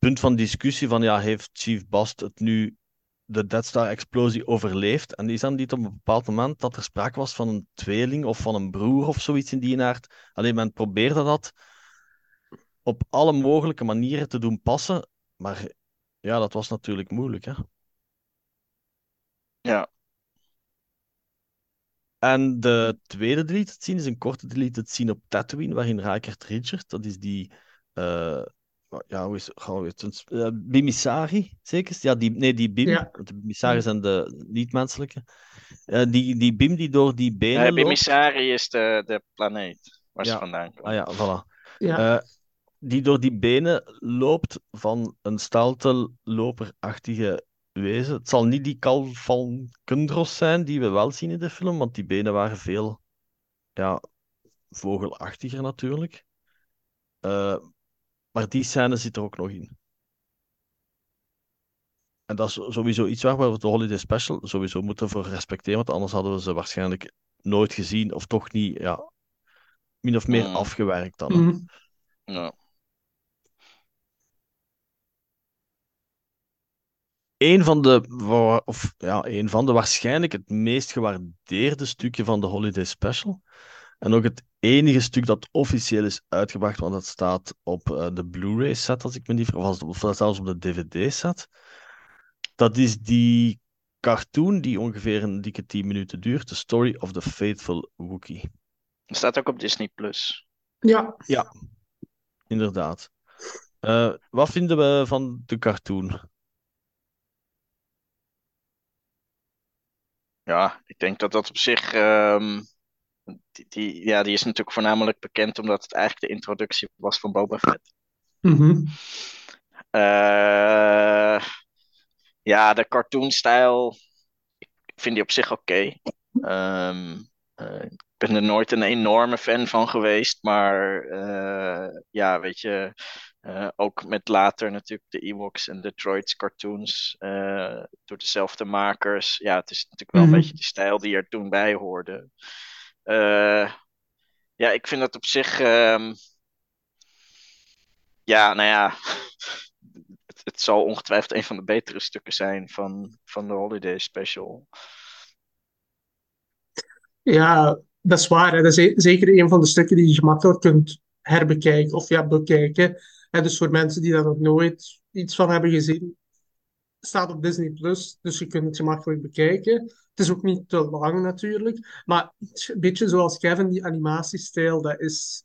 Speaker 1: punt van discussie van, ja, heeft Chief Bast het nu de Death Star-explosie overleefd? En is dan niet op een bepaald moment dat er sprake was van een tweeling of van een broer of zoiets in die aard? Alleen men probeerde dat op alle mogelijke manieren te doen passen, maar ja, dat was natuurlijk moeilijk, hè?
Speaker 2: Ja,
Speaker 1: En de tweede deleted scene is een korte deleted scene op Tatooine, waarin Rijkaard Richard, dat is die, eh, ja, hoe is gaan we het, eh, Bimisari, zeker? Ja, die, nee, die Bim,
Speaker 3: Ja.
Speaker 1: de Bimisari zijn de niet-menselijke. Eh, die, die Bim die door die benen
Speaker 2: uh,
Speaker 1: loopt.
Speaker 2: Bimisari is de, de planeet waar ze
Speaker 1: Ja.
Speaker 2: vandaan komen.
Speaker 1: Ah ja, voilà.
Speaker 3: Ja.
Speaker 1: Eh, die door die benen loopt van een steltelloperachtige wezen. Het zal niet die Cal van Kundros zijn die we wel zien in de film, want die benen waren veel ja, vogelachtiger natuurlijk. Eh, maar die scène zit er ook nog in. En dat is sowieso iets waar we de Holiday Special sowieso moeten voor respecteren, want anders hadden we ze waarschijnlijk nooit gezien of toch niet, ja, min of meer
Speaker 2: Mm.
Speaker 1: afgewerkt dan.
Speaker 3: Mhm.
Speaker 2: Ja.
Speaker 1: een van de, of ja, een van de waarschijnlijk het meest gewaardeerde stukje van de Holiday Special. En ook het enige stuk dat officieel is uitgebracht, want het staat op eh, de Blu-ray set, als ik me niet vergis, of zelfs op de DVD set. Dat is die cartoon die ongeveer een dikke 10 minuten duurt, The Story of the Faithful Wookiee.
Speaker 2: Het staat ook op Disney Plus.
Speaker 3: ja.
Speaker 1: Inderdaad. Eh, wat vinden we van de cartoon?
Speaker 2: Ja, ik denk dat dat op zich. ehm, die, die, ja, die is natuurlijk voornamelijk bekend omdat het eigenlijk de introductie was van Boba Fett.
Speaker 3: Mhm.
Speaker 2: Eh, ja, de cartoonstijl. Ik vind die op zich oké. Ehm, eh, ik ben er nooit een enorme fan van geweest. Maar eh, ja, weet je. ook met later natuurlijk de Ewoks en de Droids cartoons. door dezelfde makers. Ja, het is natuurlijk wel
Speaker 3: Mhm.
Speaker 2: een beetje die stijl die er toen bij hoorde. Eh, ja, ik vind dat op zich. ehm, ja, nou ja. (laughs) Het, het zal ongetwijfeld een van de betere stukken zijn van, van de Holiday Special.
Speaker 3: Ja, dat is waar. Dat is e- zeker een van de stukken die je gemakkelijk kunt herbekijken of ja, bekijken. Dus voor mensen die daar nog nooit iets van hebben gezien, staat op Disney Plus, dus je kunt het gemakkelijk bekijken. Het is ook niet te lang natuurlijk, maar een beetje zoals Kevin, die animatiestijl, dat is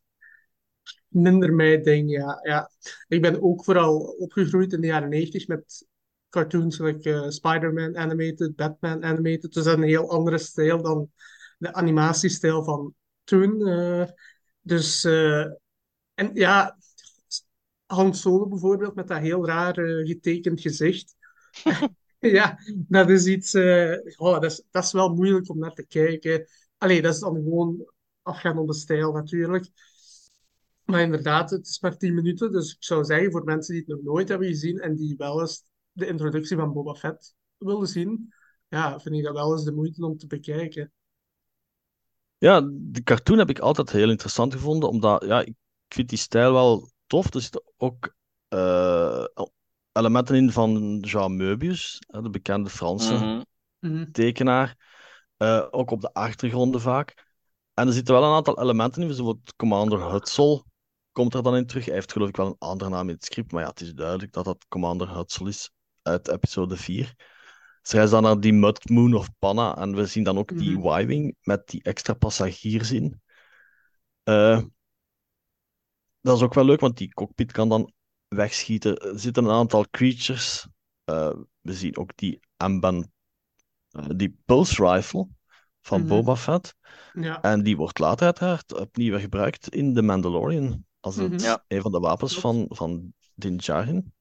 Speaker 3: minder mijn ding. Ja, ja. Ik ben ook vooral opgegroeid in de jaren 90 met cartoons like eh, Spider-Man animated, Batman animated, dus dat is een heel andere stijl dan de animatiestijl van toen. eh. dus, eh, en ja, Han Solo bijvoorbeeld, met dat heel raar getekend gezicht. (laughs) Ja, dat is iets. eh, oh, dat, is, dat is wel moeilijk om naar te kijken. Allee, dat is dan gewoon afgaan op de stijl natuurlijk. Maar inderdaad, het is maar 10 minuten. Dus ik zou zeggen, voor mensen die het nog nooit hebben gezien en die wel eens de introductie van Boba Fett willen zien, ja, vind ik dat wel eens de moeite om te bekijken.
Speaker 1: Ja, de cartoon heb ik altijd heel interessant gevonden, omdat ja, ik vind die stijl wel tof. Er zitten ook eh, elementen in van Jean Möbius, hè, de bekende Franse
Speaker 2: Mhm.
Speaker 3: Mhm.
Speaker 1: tekenaar. Eh, ook op de achtergronden vaak. En er zitten wel een aantal elementen in, zoals Commander Hutzel, komt er dan in terug. Hij heeft geloof ik wel een andere naam in het script, maar ja, het is duidelijk dat dat Commander Hutzel is uit episode 4. Ze reizen dan naar die Mud Moon of Panna en we zien dan ook die
Speaker 3: Mhm.
Speaker 1: Y-Wing met die extra passagiers in. Eh, dat is ook wel leuk, want die cockpit kan dan wegschieten. Er zitten een aantal creatures. Eh, we zien ook die Amban, eh, die Pulse Rifle van
Speaker 3: Mhm.
Speaker 1: Boba Fett.
Speaker 3: Ja.
Speaker 1: En die wordt later uiteraard opnieuw weer gebruikt in The Mandalorian. Als het
Speaker 3: Mhm.
Speaker 2: Ja.
Speaker 1: een van de wapens van, van Din Djarin.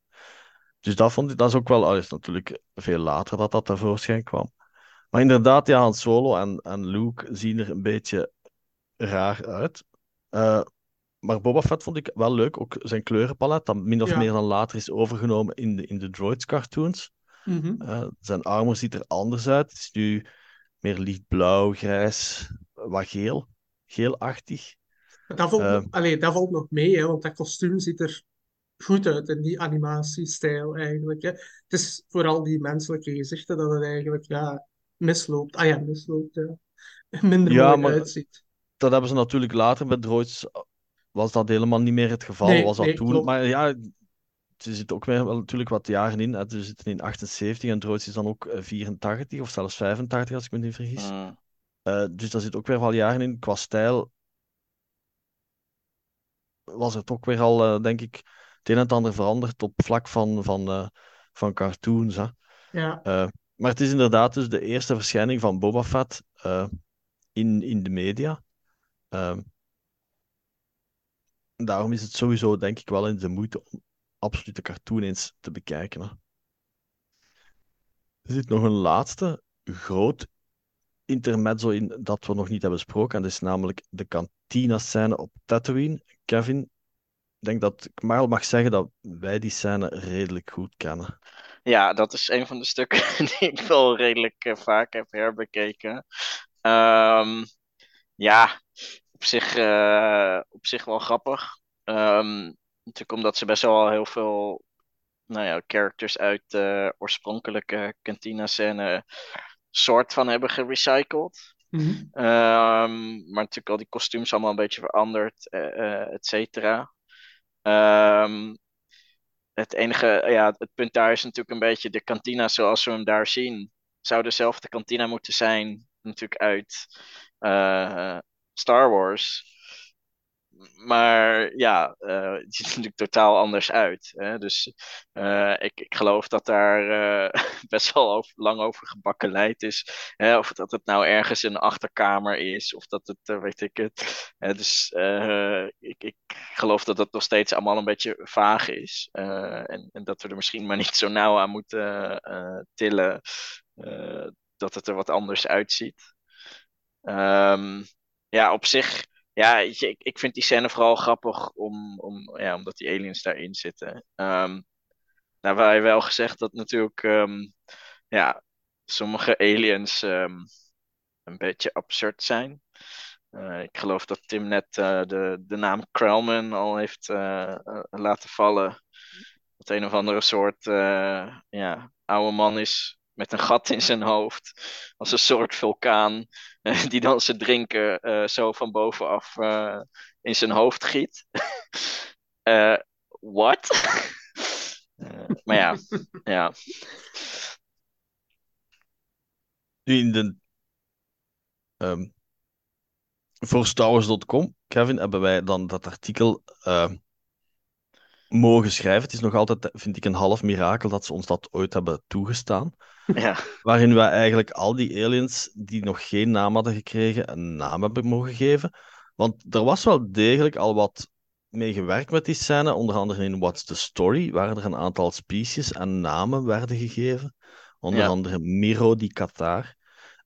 Speaker 1: Dus dat vond ik, dat is ook wel, al is natuurlijk veel later dat dat tevoorschijn kwam. Maar inderdaad, ja, Han Solo en, en Luke zien er een beetje raar uit. Eh, maar Boba Fett vond ik wel leuk, ook zijn kleurenpalet, dat min of
Speaker 3: Ja.
Speaker 1: meer dan later is overgenomen in de, in de Droids cartoons.
Speaker 3: Mhm.
Speaker 1: Eh, zijn armor ziet er anders uit. Het is nu meer lichtblauw, grijs, wat geel, geelachtig.
Speaker 3: Dat, valt,
Speaker 1: Eh.
Speaker 3: nog- allee, dat valt nog mee, hè, want dat kostuum ziet er goed uit in die animatiestijl eigenlijk. Hè. Het is vooral die menselijke gezichten dat het eigenlijk ja, misloopt. Ah ja, misloopt, ja. (laughs) Minder
Speaker 1: Ja,
Speaker 3: mooi
Speaker 1: maar-
Speaker 3: uitziet.
Speaker 1: Dat hebben ze natuurlijk later bij Droids, was dat helemaal niet meer het geval.
Speaker 3: Nee,
Speaker 1: was dat
Speaker 3: nee,
Speaker 1: toen.
Speaker 3: klopt.
Speaker 1: Maar ja, er zitten ook weer wel natuurlijk wat jaren in. Hè. We zitten in 78 en Droids is dan ook eh, 84 of zelfs 85, als ik me niet vergis.
Speaker 2: Mm.
Speaker 1: Eh, dus daar zit ook weer wel jaren in. Qua stijl was het ook weer al, eh, denk ik, het een en het ander veranderd op vlak van, van, eh, van cartoons. Hè.
Speaker 3: Ja,
Speaker 1: Eh, maar het is inderdaad dus de eerste verschijning van Boba Fett eh, in, in de media. Daarom is het sowieso, denk ik, wel in de moeite om absoluut de cartoon eens te bekijken. Hè. Er zit nog een laatste groot intermezzo in dat we nog niet hebben besproken. En dat is namelijk de kantina-scène op Tatooine. Kevin, ik denk dat ik maar al mag zeggen dat wij die scène redelijk goed kennen.
Speaker 2: Ja, dat is een van de stukken (laughs) die ik wel redelijk eh, vaak heb herbekeken. Ehm, ja, op zich, eh, op zich wel grappig. Ehm, natuurlijk omdat ze best wel heel veel nou ja, characters uit de oorspronkelijke Cantina-scène soort van hebben gerecycled.
Speaker 3: Mhm.
Speaker 2: Ehm, maar natuurlijk al die kostuums allemaal een beetje veranderd, eh, et cetera. Ehm, het enige, ja, het punt daar is natuurlijk een beetje de kantina zoals we hem daar zien. Zou dezelfde kantina moeten zijn, natuurlijk uit Star Wars. Maar ja, eh, het ziet er natuurlijk totaal anders uit. Hè? Dus eh, ik, ik geloof dat daar eh, (laughs) best wel lang over gebakken leid is. Hè? Of dat het nou ergens in een achterkamer is, of dat het, weet ik het. Dus ik, ik geloof dat dat nog steeds allemaal een beetje vaag is. En, en dat we er misschien maar (laughs) niet zo nauw aan moeten tillen dat het er wat anders uitziet. Ehm, ja, op zich ja, ik, ik vind die scène vooral grappig om, om, ja, omdat die aliens daarin zitten. Ehm nou, wij wel gezegd dat natuurlijk ehm, ja, sommige aliens ehm, een beetje absurd zijn. Eh, ik geloof dat Tim net eh, de, de naam Krellman al heeft eh, laten vallen. Dat een of andere soort ja, oude man is met een gat in zijn hoofd. Als een soort vulkaan. (laughs) eh, die dan zijn drinken eh, zo van bovenaf eh, in zijn hoofd giet. (laughs) Eh what? (laughs) Eh, maar ja, ja.
Speaker 1: Nu in de. ehm voor StarWars.com, Kevin, hebben wij dan dat artikel mogen schrijven. Het is nog altijd, vind ik, een half mirakel dat ze ons dat ooit hebben toegestaan.
Speaker 2: Ja. (laughs)
Speaker 1: Waarin wij eigenlijk al die aliens die nog geen naam hadden gekregen, een naam hebben mogen geven. Want er was wel degelijk al wat mee gewerkt met die scène. Onder andere in What's the Story, waar er een aantal species en namen werden gegeven. Onder
Speaker 2: Ja.
Speaker 1: andere Miro di Qatar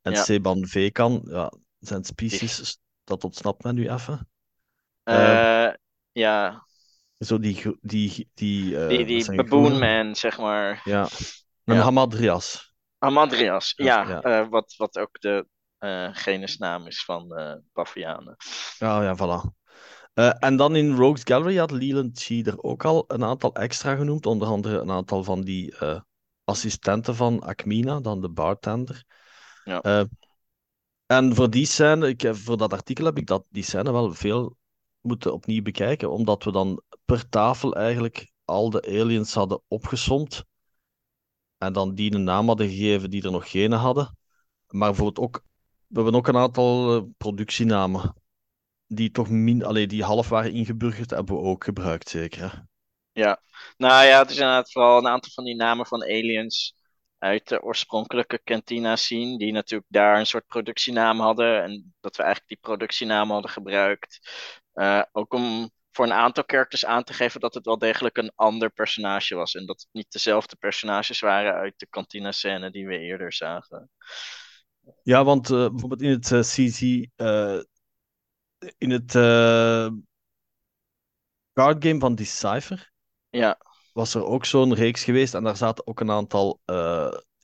Speaker 1: en
Speaker 2: Ja.
Speaker 1: Seban Vekan. Ja, zijn species, dat ontsnapt mij nu even.
Speaker 2: Eh, ja,
Speaker 1: Zo die... die, die, eh,
Speaker 2: die, die
Speaker 1: zijn
Speaker 2: baboon
Speaker 1: groene-
Speaker 2: man, zeg maar.
Speaker 1: Ja. Een
Speaker 2: Ja.
Speaker 1: Hamadrias.
Speaker 2: Amadrias, ja.
Speaker 1: Ja.
Speaker 2: eh, wat, wat ook de eh genusnaam is van eh Bavianen.
Speaker 1: Ja, ja, voilà. En dan in Rogues Gallery had Leland Chi er ook al een aantal extra genoemd. Onder andere een aantal van die assistenten van Akmina, dan de bartender.
Speaker 2: Ja.
Speaker 1: En voor die scène, ik, voor dat artikel heb ik dat, die scène wel veel moeten opnieuw bekijken, omdat we dan per tafel eigenlijk al de aliens hadden opgesomd en dan die een naam hadden gegeven die er nog geen hadden. Maar bijvoorbeeld ook, we hebben ook een aantal eh, productienamen die toch min, allee, die half waren ingeburgerd, hebben we ook gebruikt, zeker.
Speaker 2: Ja, nou ja, het is inderdaad vooral een aantal van die namen van aliens uit de oorspronkelijke Cantina scene, die natuurlijk daar een soort productienaam hadden en dat we eigenlijk die productienaam hadden gebruikt. Uh, ook om voor een aantal characters aan te geven dat het wel degelijk een ander personage was en dat het niet dezelfde personages waren uit de Cantina scène die we eerder zagen.
Speaker 1: Ja, want uh, bijvoorbeeld in het uh, CC, in het card game van Decipher,
Speaker 2: ja
Speaker 1: was er ook zo'n reeks geweest. En daar zaten ook een aantal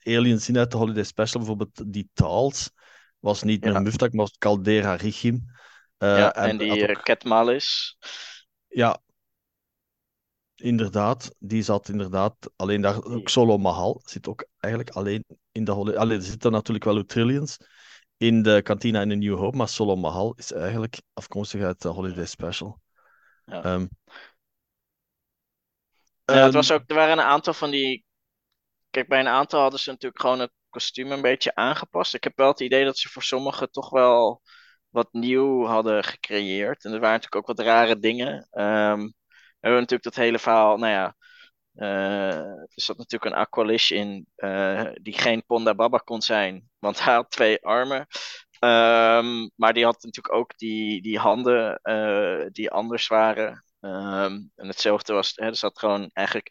Speaker 1: aliens in uit de Holiday Special. Bijvoorbeeld die Tals. Was niet ja. een Muftak, maar was Caldera Richim.
Speaker 2: Ja, en, en die ook... Ketmalis.
Speaker 1: Ja, inderdaad. Die zat inderdaad alleen daar. Ook Solo Mahal zit ook eigenlijk alleen in de. Alleen er zitten natuurlijk wel Trillions in de kantina in de New Hope, maar Solo Mahal is eigenlijk afkomstig uit de Holiday Special. Ja. Um,
Speaker 2: ja, het was ehm, ook, er waren een aantal van die. Kijk, bij een aantal hadden ze natuurlijk gewoon het kostuum een beetje aangepast. Ik heb wel het idee dat ze voor sommigen toch wel wat nieuw hadden gecreëerd. En er waren natuurlijk ook wat rare dingen. Um, we hebben natuurlijk dat hele verhaal, nou ja. Uh, er zat natuurlijk een Aqualish in uh, die geen Ponda Baba kon zijn, want hij had twee armen. Um, maar die had natuurlijk ook die, die handen uh, die anders waren. Um, en hetzelfde was, hè, er zat gewoon eigenlijk.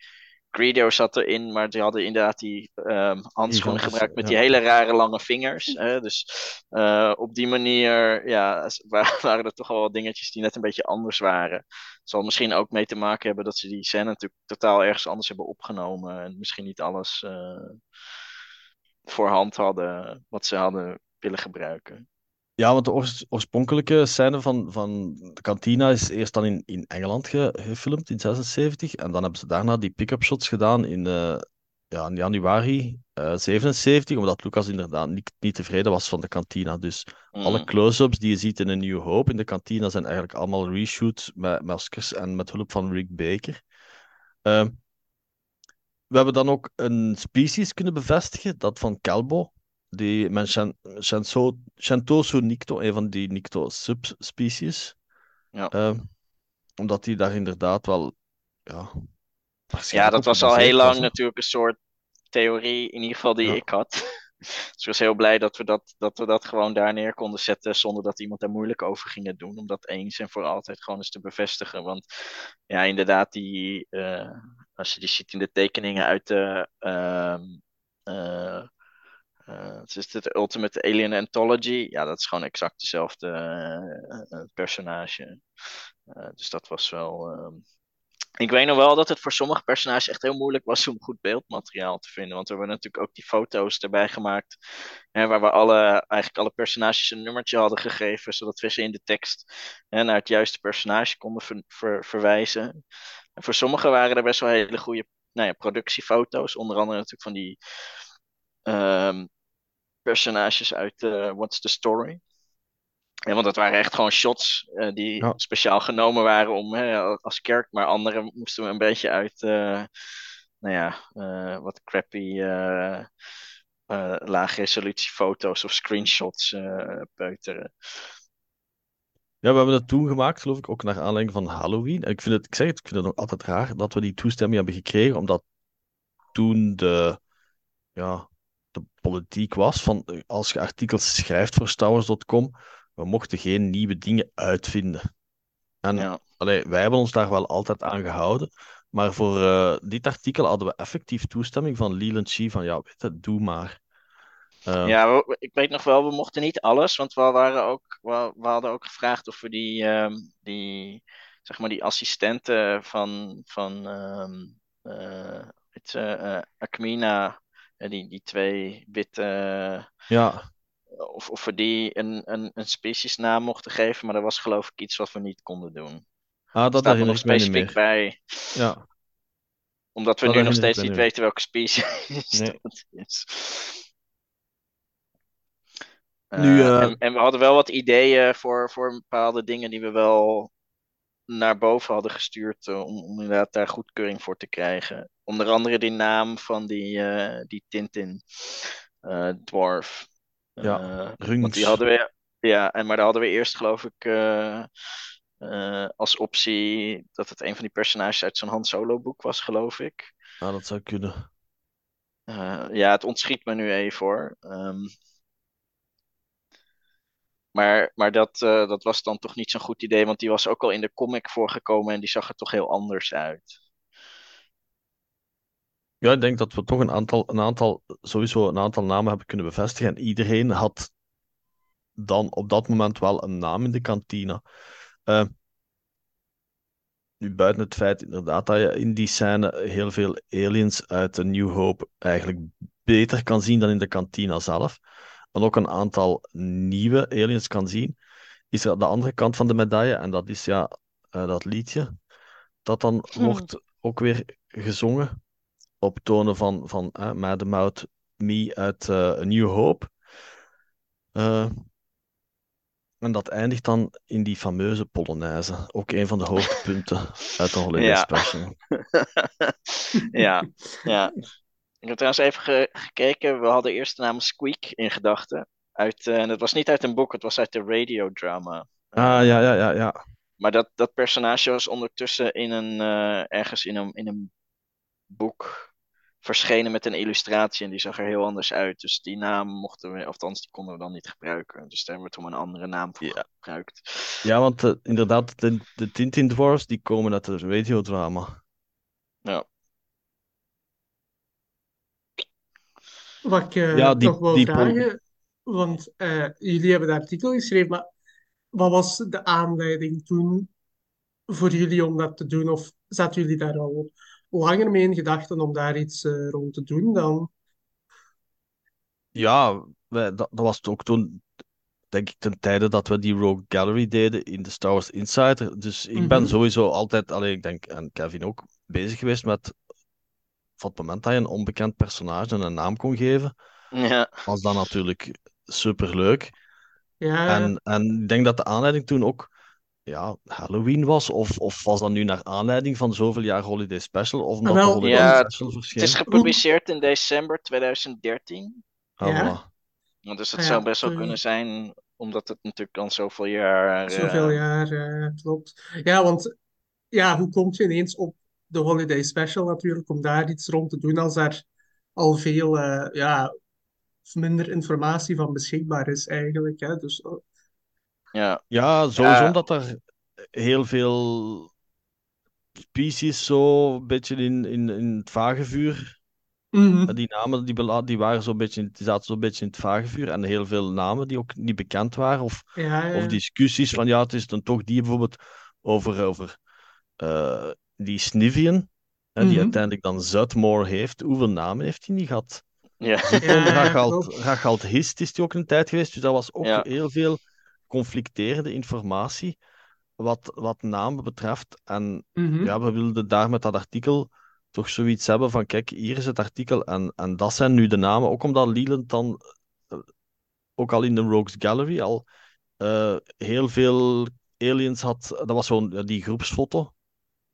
Speaker 2: Greedo zat erin, maar die hadden inderdaad die um, handschoenen gebruikt met die hele rare lange vingers. Hè, dus uh, op die manier ja, (laughs) waren er toch wel wat dingetjes die net een beetje anders waren. Het zal misschien ook mee te maken hebben dat ze die scène natuurlijk totaal ergens anders hebben opgenomen. En misschien niet alles uh, voorhand hadden wat ze hadden willen gebruiken.
Speaker 1: Ja, want de oorspronkelijke scène van, van de kantina is eerst dan in, in Engeland ge, gefilmd, in 76. En dan hebben ze daarna die pick-up shots gedaan in, uh, ja, in januari uh, 77, omdat Lucas inderdaad niet, niet tevreden was van de kantina. Dus alle mm. close-ups die je ziet in een New Hope in de kantina zijn eigenlijk allemaal reshoots met maskers en met hulp van Rick Baker. Uh, we hebben dan ook een species kunnen bevestigen, dat van Calbo die Shantoso Nicto, een van die Nicto-subspecies.
Speaker 2: Ja.
Speaker 1: Uh, omdat die daar inderdaad wel. Ja,
Speaker 2: ja dat was al heel lang natuurlijk een soort theorie, in ieder geval die ja. ik had. (laughs) dus ik was heel blij dat we dat, dat we dat gewoon daar neer konden zetten zonder dat iemand daar moeilijk over ging doen. Om dat eens en voor altijd gewoon eens te bevestigen. Want ja, inderdaad, die, uh, als je die ziet in de tekeningen uit de. Uh, uh, het is de Ultimate Alien Anthology. Ja, dat is gewoon exact dezelfde uh, personage. dus dat was wel. Ehm, ik weet nog wel dat het voor sommige personages echt heel moeilijk was om goed beeldmateriaal te vinden. Want we hebben natuurlijk ook die foto's erbij gemaakt. Hè, waar we alle, eigenlijk alle personages een nummertje hadden gegeven. Zodat we ze in de tekst hè, naar het juiste personage konden ver, ver, verwijzen. En voor sommigen waren er best wel hele goede nou ja, productiefoto's. Onder andere natuurlijk van die um, personages uit uh, What's the Story. Ja, want dat waren echt gewoon shots uh, die ja. speciaal genomen waren om hè, als kerk, maar andere moesten we een beetje uit, uh, nou ja, wat crappy laag resolutie foto's of screenshots peuteren.
Speaker 1: Ja, we hebben dat toen gemaakt, geloof ik, ook naar aanleiding van Halloween. En ik vind het, ik zeg het, ik vind het nog altijd raar dat we die toestemming hebben gekregen, omdat toen de, ja, de politiek was van als je artikels schrijft voor Stowers.com, we mochten geen nieuwe dingen uitvinden. En ja. allee, wij hebben ons daar wel altijd aan gehouden. Maar voor uh, dit artikel hadden we effectief toestemming van Leland Chi van ja, weet het, doe maar.
Speaker 2: Uh, ja, we, ik weet nog wel, we mochten niet alles, want we, waren ook, we, we hadden ook gevraagd of we die, um, die, zeg maar die assistenten van, van um, uh, het, Acmina die, die twee witte.
Speaker 1: Ja.
Speaker 2: Of, of we die een, een, een speciesnaam mochten geven, maar dat was geloof ik iets wat we niet konden doen.
Speaker 1: Ah, dat
Speaker 2: staat er nog specifiek bij.
Speaker 1: Ja.
Speaker 2: Omdat we nu nog steeds niet weten welke species (laughs) nee. dat is. Nu, uh, en, en, we hadden wel wat ideeën voor, voor bepaalde dingen die we wel naar boven hadden gestuurd eh, om, om inderdaad daar goedkeuring voor te krijgen. Onder andere die naam van die, eh, die Tintin eh, dwarf.
Speaker 1: Ja,
Speaker 2: Eh, want die hadden we, ja, en, maar daar hadden we eerst geloof ik als optie dat het een van die personages uit zo'n Han Solo boek was, geloof ik.
Speaker 1: Ja, dat zou kunnen.
Speaker 2: Ja, het ontschiet me nu even hoor. Ehm, maar maar dat, dat was dan toch niet zo'n goed idee, want die was ook al in de comic voorgekomen en die zag er toch heel anders uit.
Speaker 1: Ja, ik denk dat we toch een aantal, een aantal, sowieso een aantal namen hebben kunnen bevestigen. En iedereen had dan op dat moment wel een naam in de kantine. Eh, nu, buiten het feit inderdaad dat je in die scène heel veel aliens uit de New Hope eigenlijk beter kan zien dan in de kantine zelf. En ook een aantal nieuwe aliens kan zien. Is er de andere kant van de medaille, en dat is ja, eh, dat liedje. Dat dan
Speaker 2: Hm.
Speaker 1: wordt ook weer gezongen op tonen van, van Mouth Me uit eh, A New Hope. Eh, en dat eindigt dan in die fameuze Polonaise. Ook een van de hoogtepunten (laughs) uit de Holiday
Speaker 2: Ja.
Speaker 1: Special. (laughs)
Speaker 2: ja, ja. Ik heb trouwens even ge- gekeken. We hadden eerst de naam Squeak in gedachten. Uit, eh, en het was niet uit een boek, het was uit de radiodrama.
Speaker 1: Ah, ja, ja, ja, ja.
Speaker 2: Maar dat, dat personage was ondertussen in een, ergens in een, in een boek verschenen met een illustratie. En die zag er heel anders uit. Dus die naam mochten we, of althans, die konden we dan niet gebruiken. Dus daar hebben we toen een andere naam voor
Speaker 1: Ja.
Speaker 2: gebruikt.
Speaker 1: Ja, want eh, inderdaad, de, de Tintin Dwarfs die komen uit het radiodrama.
Speaker 2: Ja.
Speaker 3: Wat ik eh,
Speaker 1: Ja, die-
Speaker 3: toch wil
Speaker 1: die pol-
Speaker 3: vragen, want eh, jullie hebben dat artikel geschreven, maar wat was de aanleiding toen voor jullie om dat te doen? Of zaten jullie daar al langer mee in gedachten om daar iets eh, rond te doen dan?
Speaker 1: Ja, wij, dat, dat was ook toen, denk ik, ten tijde dat we die Rogue Gallery deden in de Star Wars Insider. Dus ik ben
Speaker 3: Mhm.
Speaker 1: sowieso altijd, alleen ik denk, en Kevin ook, bezig geweest met van het moment dat je een onbekend personage een naam kon geven,
Speaker 2: Ja.
Speaker 1: was dat natuurlijk superleuk.
Speaker 3: Ja,
Speaker 1: En, en ik denk dat de aanleiding toen ook ja, Halloween was, of, of was dat nu naar aanleiding van zoveel jaar Holiday Special, of omdat
Speaker 3: wel,
Speaker 1: de Holiday
Speaker 2: Ja,
Speaker 1: Special
Speaker 2: Het is gepubliceerd in december 2013.
Speaker 1: Ah,
Speaker 3: Ja.
Speaker 2: Want Dus het
Speaker 3: Ah ja,
Speaker 2: zou best wel kunnen zijn, omdat het natuurlijk dan zoveel jaar. eh,
Speaker 3: zoveel jaar, eh, klopt. Ja, want ja, hoe kom je ineens op de Holiday Special natuurlijk, om daar iets rond te doen als er al veel eh, ja, minder informatie van beschikbaar is eigenlijk. Hè? Dus, eh,
Speaker 2: Ja,
Speaker 1: Ja, sowieso
Speaker 2: Ja.
Speaker 1: omdat er heel veel species zo een beetje in, in, in het vagevuur.
Speaker 3: mhm.
Speaker 1: Die namen die, bela- die, waren zo'n beetje, in- die zaten zo'n beetje in het vagevuur. En heel veel namen die ook niet bekend waren. Of,
Speaker 3: Ja, ja.
Speaker 1: of discussies van ja, het is dan toch die bijvoorbeeld over, over eh, die Snivian. hè, die
Speaker 3: Mhm.
Speaker 1: uiteindelijk dan Zutmore heeft. Hoeveel namen heeft hij niet gehad?
Speaker 2: ja.
Speaker 1: Zutmore,
Speaker 3: Ja,
Speaker 1: Rachald. Rachald Hist is die ook een tijd geweest. Dus dat was ook
Speaker 2: Ja.
Speaker 1: heel veel conflicterende informatie wat, wat namen betreft. En
Speaker 3: Mhm.
Speaker 1: ja, we wilden daar met dat artikel toch zoiets hebben van, kijk, hier is het artikel en, en dat zijn nu de namen. Ook omdat Leland dan, eh, ook al in de Rogues Gallery, al eh, heel veel aliens had. Dat was zo'n die groepsfoto.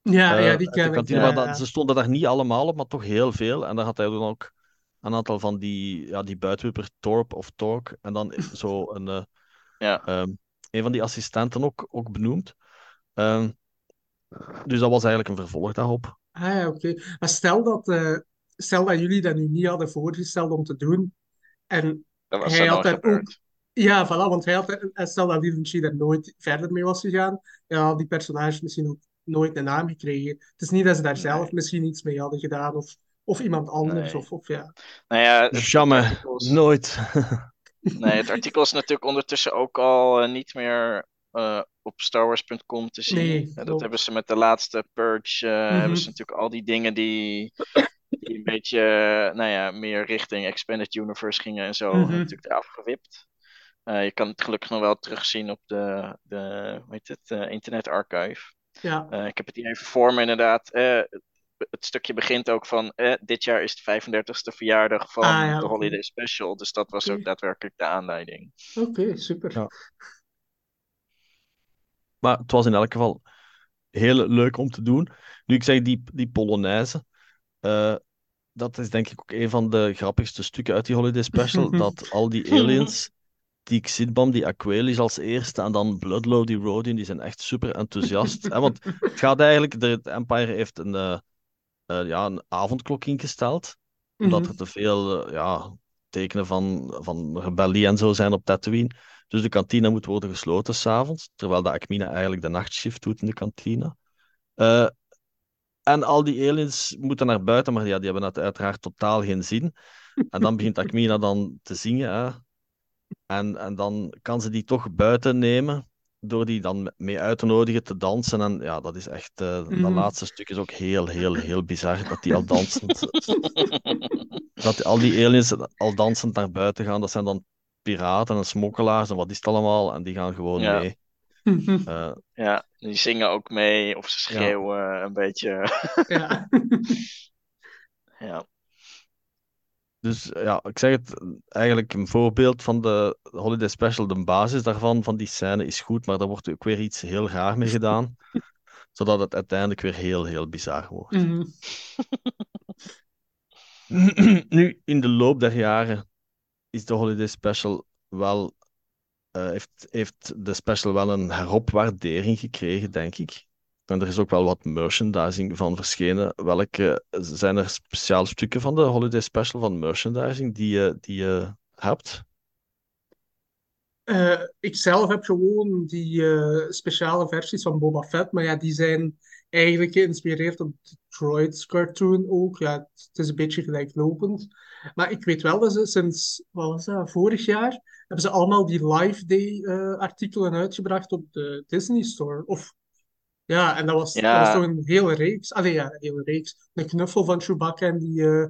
Speaker 3: Ja,
Speaker 1: eh,
Speaker 3: ja, die
Speaker 1: uit de
Speaker 3: ken ik.
Speaker 1: kantine,
Speaker 3: Ja,
Speaker 1: maar dat-
Speaker 3: ja.
Speaker 1: ze stonden daar niet allemaal op, maar toch heel veel. En daar had hij dan ook een aantal van die, ja, die buitenwipper Torp of Torque. En dan (laughs) zo een, eh,
Speaker 2: Ja.
Speaker 1: ehm, een van die assistenten ook, ook benoemd. Ehm, dus dat was eigenlijk een vervolg daarop.
Speaker 3: Ah, ja, oké. Maar stel dat, eh, stel dat jullie dat nu niet hadden voorgesteld om te doen. En
Speaker 2: Dat was
Speaker 3: hij had daar ook. Ja, voilà, want hij had, en stel dat Leland daar nooit verder mee was gegaan, ja, had die personage misschien ook nooit een naam gekregen. Het is niet dat ze daar
Speaker 2: Nee.
Speaker 3: zelf misschien iets mee hadden gedaan, of, of iemand anders,
Speaker 2: Nee.
Speaker 3: of, of ja.
Speaker 2: Nou ja, het,
Speaker 1: nooit. (laughs)
Speaker 2: nee, het (laughs) artikel is natuurlijk ondertussen ook al eh, niet meer eh, op starwars.com te zien.
Speaker 3: Nee,
Speaker 2: Eh, dat hebben ze met de laatste purge,
Speaker 3: Mhm.
Speaker 2: hebben ze natuurlijk al die dingen die, die een beetje, nou ja, meer richting Expanded Universe gingen en zo,
Speaker 3: Mhm.
Speaker 2: natuurlijk eraf gewipt. Je kan het gelukkig nog wel terugzien op de, de hoe heet het, Internet Archive.
Speaker 3: Ja,
Speaker 2: ik heb het hier even voor me inderdaad. Het stukje begint ook van, eh, dit jaar is de 35ste verjaardag van
Speaker 3: Ah, ja,
Speaker 2: de. Holiday Special. Dus dat was ook daadwerkelijk de aanleiding.
Speaker 3: oké, super.
Speaker 1: Ja. Maar het was in elk geval heel leuk om te doen. Nu, ik zeg die, die Polonaise. eh, dat is denk ik ook een van de grappigste stukken uit die Holiday Special. (laughs) dat al die aliens, die Xidbam, die Aquelis als eerste, en dan Bloodlow, die Rodian, die zijn echt super enthousiast. Hè, want het gaat eigenlijk, de Empire heeft een, eh, eh, ja, een avondklok ingesteld. Omdat
Speaker 3: Mhm.
Speaker 1: er te veel eh, ja, tekenen van, van rebellie en zo zijn op Tatooine. Dus de kantine moet worden gesloten s'avonds. Terwijl de Akmina eigenlijk de nachtshift doet in de kantine. Eh, en al die aliens moeten naar buiten, maar ja, die hebben dat uiteraard totaal geen zin. En dan begint (laughs) Akmina dan te zingen. Hè. En, en dan kan ze die toch buiten nemen, door die dan mee uit te nodigen te dansen. En ja, dat is echt... eh, Dat
Speaker 3: Mhm.
Speaker 1: laatste stuk is ook heel, heel, heel bizar, dat die al (laughs) dansend... dat al die aliens al dansend naar buiten gaan. Dat zijn dan piraten en smokkelaars en wat is het allemaal. En die gaan gewoon
Speaker 2: Ja.
Speaker 1: mee. (laughs) Eh,
Speaker 2: Ja, die zingen ook mee of ze schreeuwen een beetje.
Speaker 3: ja. (laughs)
Speaker 2: ja.
Speaker 1: Dus ja, ik zeg het, eigenlijk een voorbeeld van de Holiday Special, de basis daarvan, van die scène is goed, maar daar wordt ook weer iets heel raar mee gedaan, (laughs) zodat het uiteindelijk weer heel, heel bizar wordt.
Speaker 3: Mhm. (clears throat)
Speaker 1: Nu, in de loop der jaren is de Holiday Special wel, eh, heeft, heeft de special wel een heropwaardering gekregen, denk ik. En er is ook wel wat merchandising van verschenen. Welke zijn er speciale stukken van de Holiday Special van merchandising die je, die je hebt?
Speaker 3: Eh, ik zelf heb gewoon die eh, speciale versies van Boba Fett, maar ja, die zijn eigenlijk geïnspireerd op de Droids cartoon ook. Ja, het is een beetje gelijklopend. Maar ik weet wel dat ze sinds, wat was vorig jaar, hebben ze allemaal die Live Day eh, uitgebracht op de Disney Store. Of, ja, en dat was,
Speaker 2: Ja.
Speaker 3: dat was toch een hele reeks. Allee, ja, een hele reeks. Een knuffel van Chewbacca en die eh,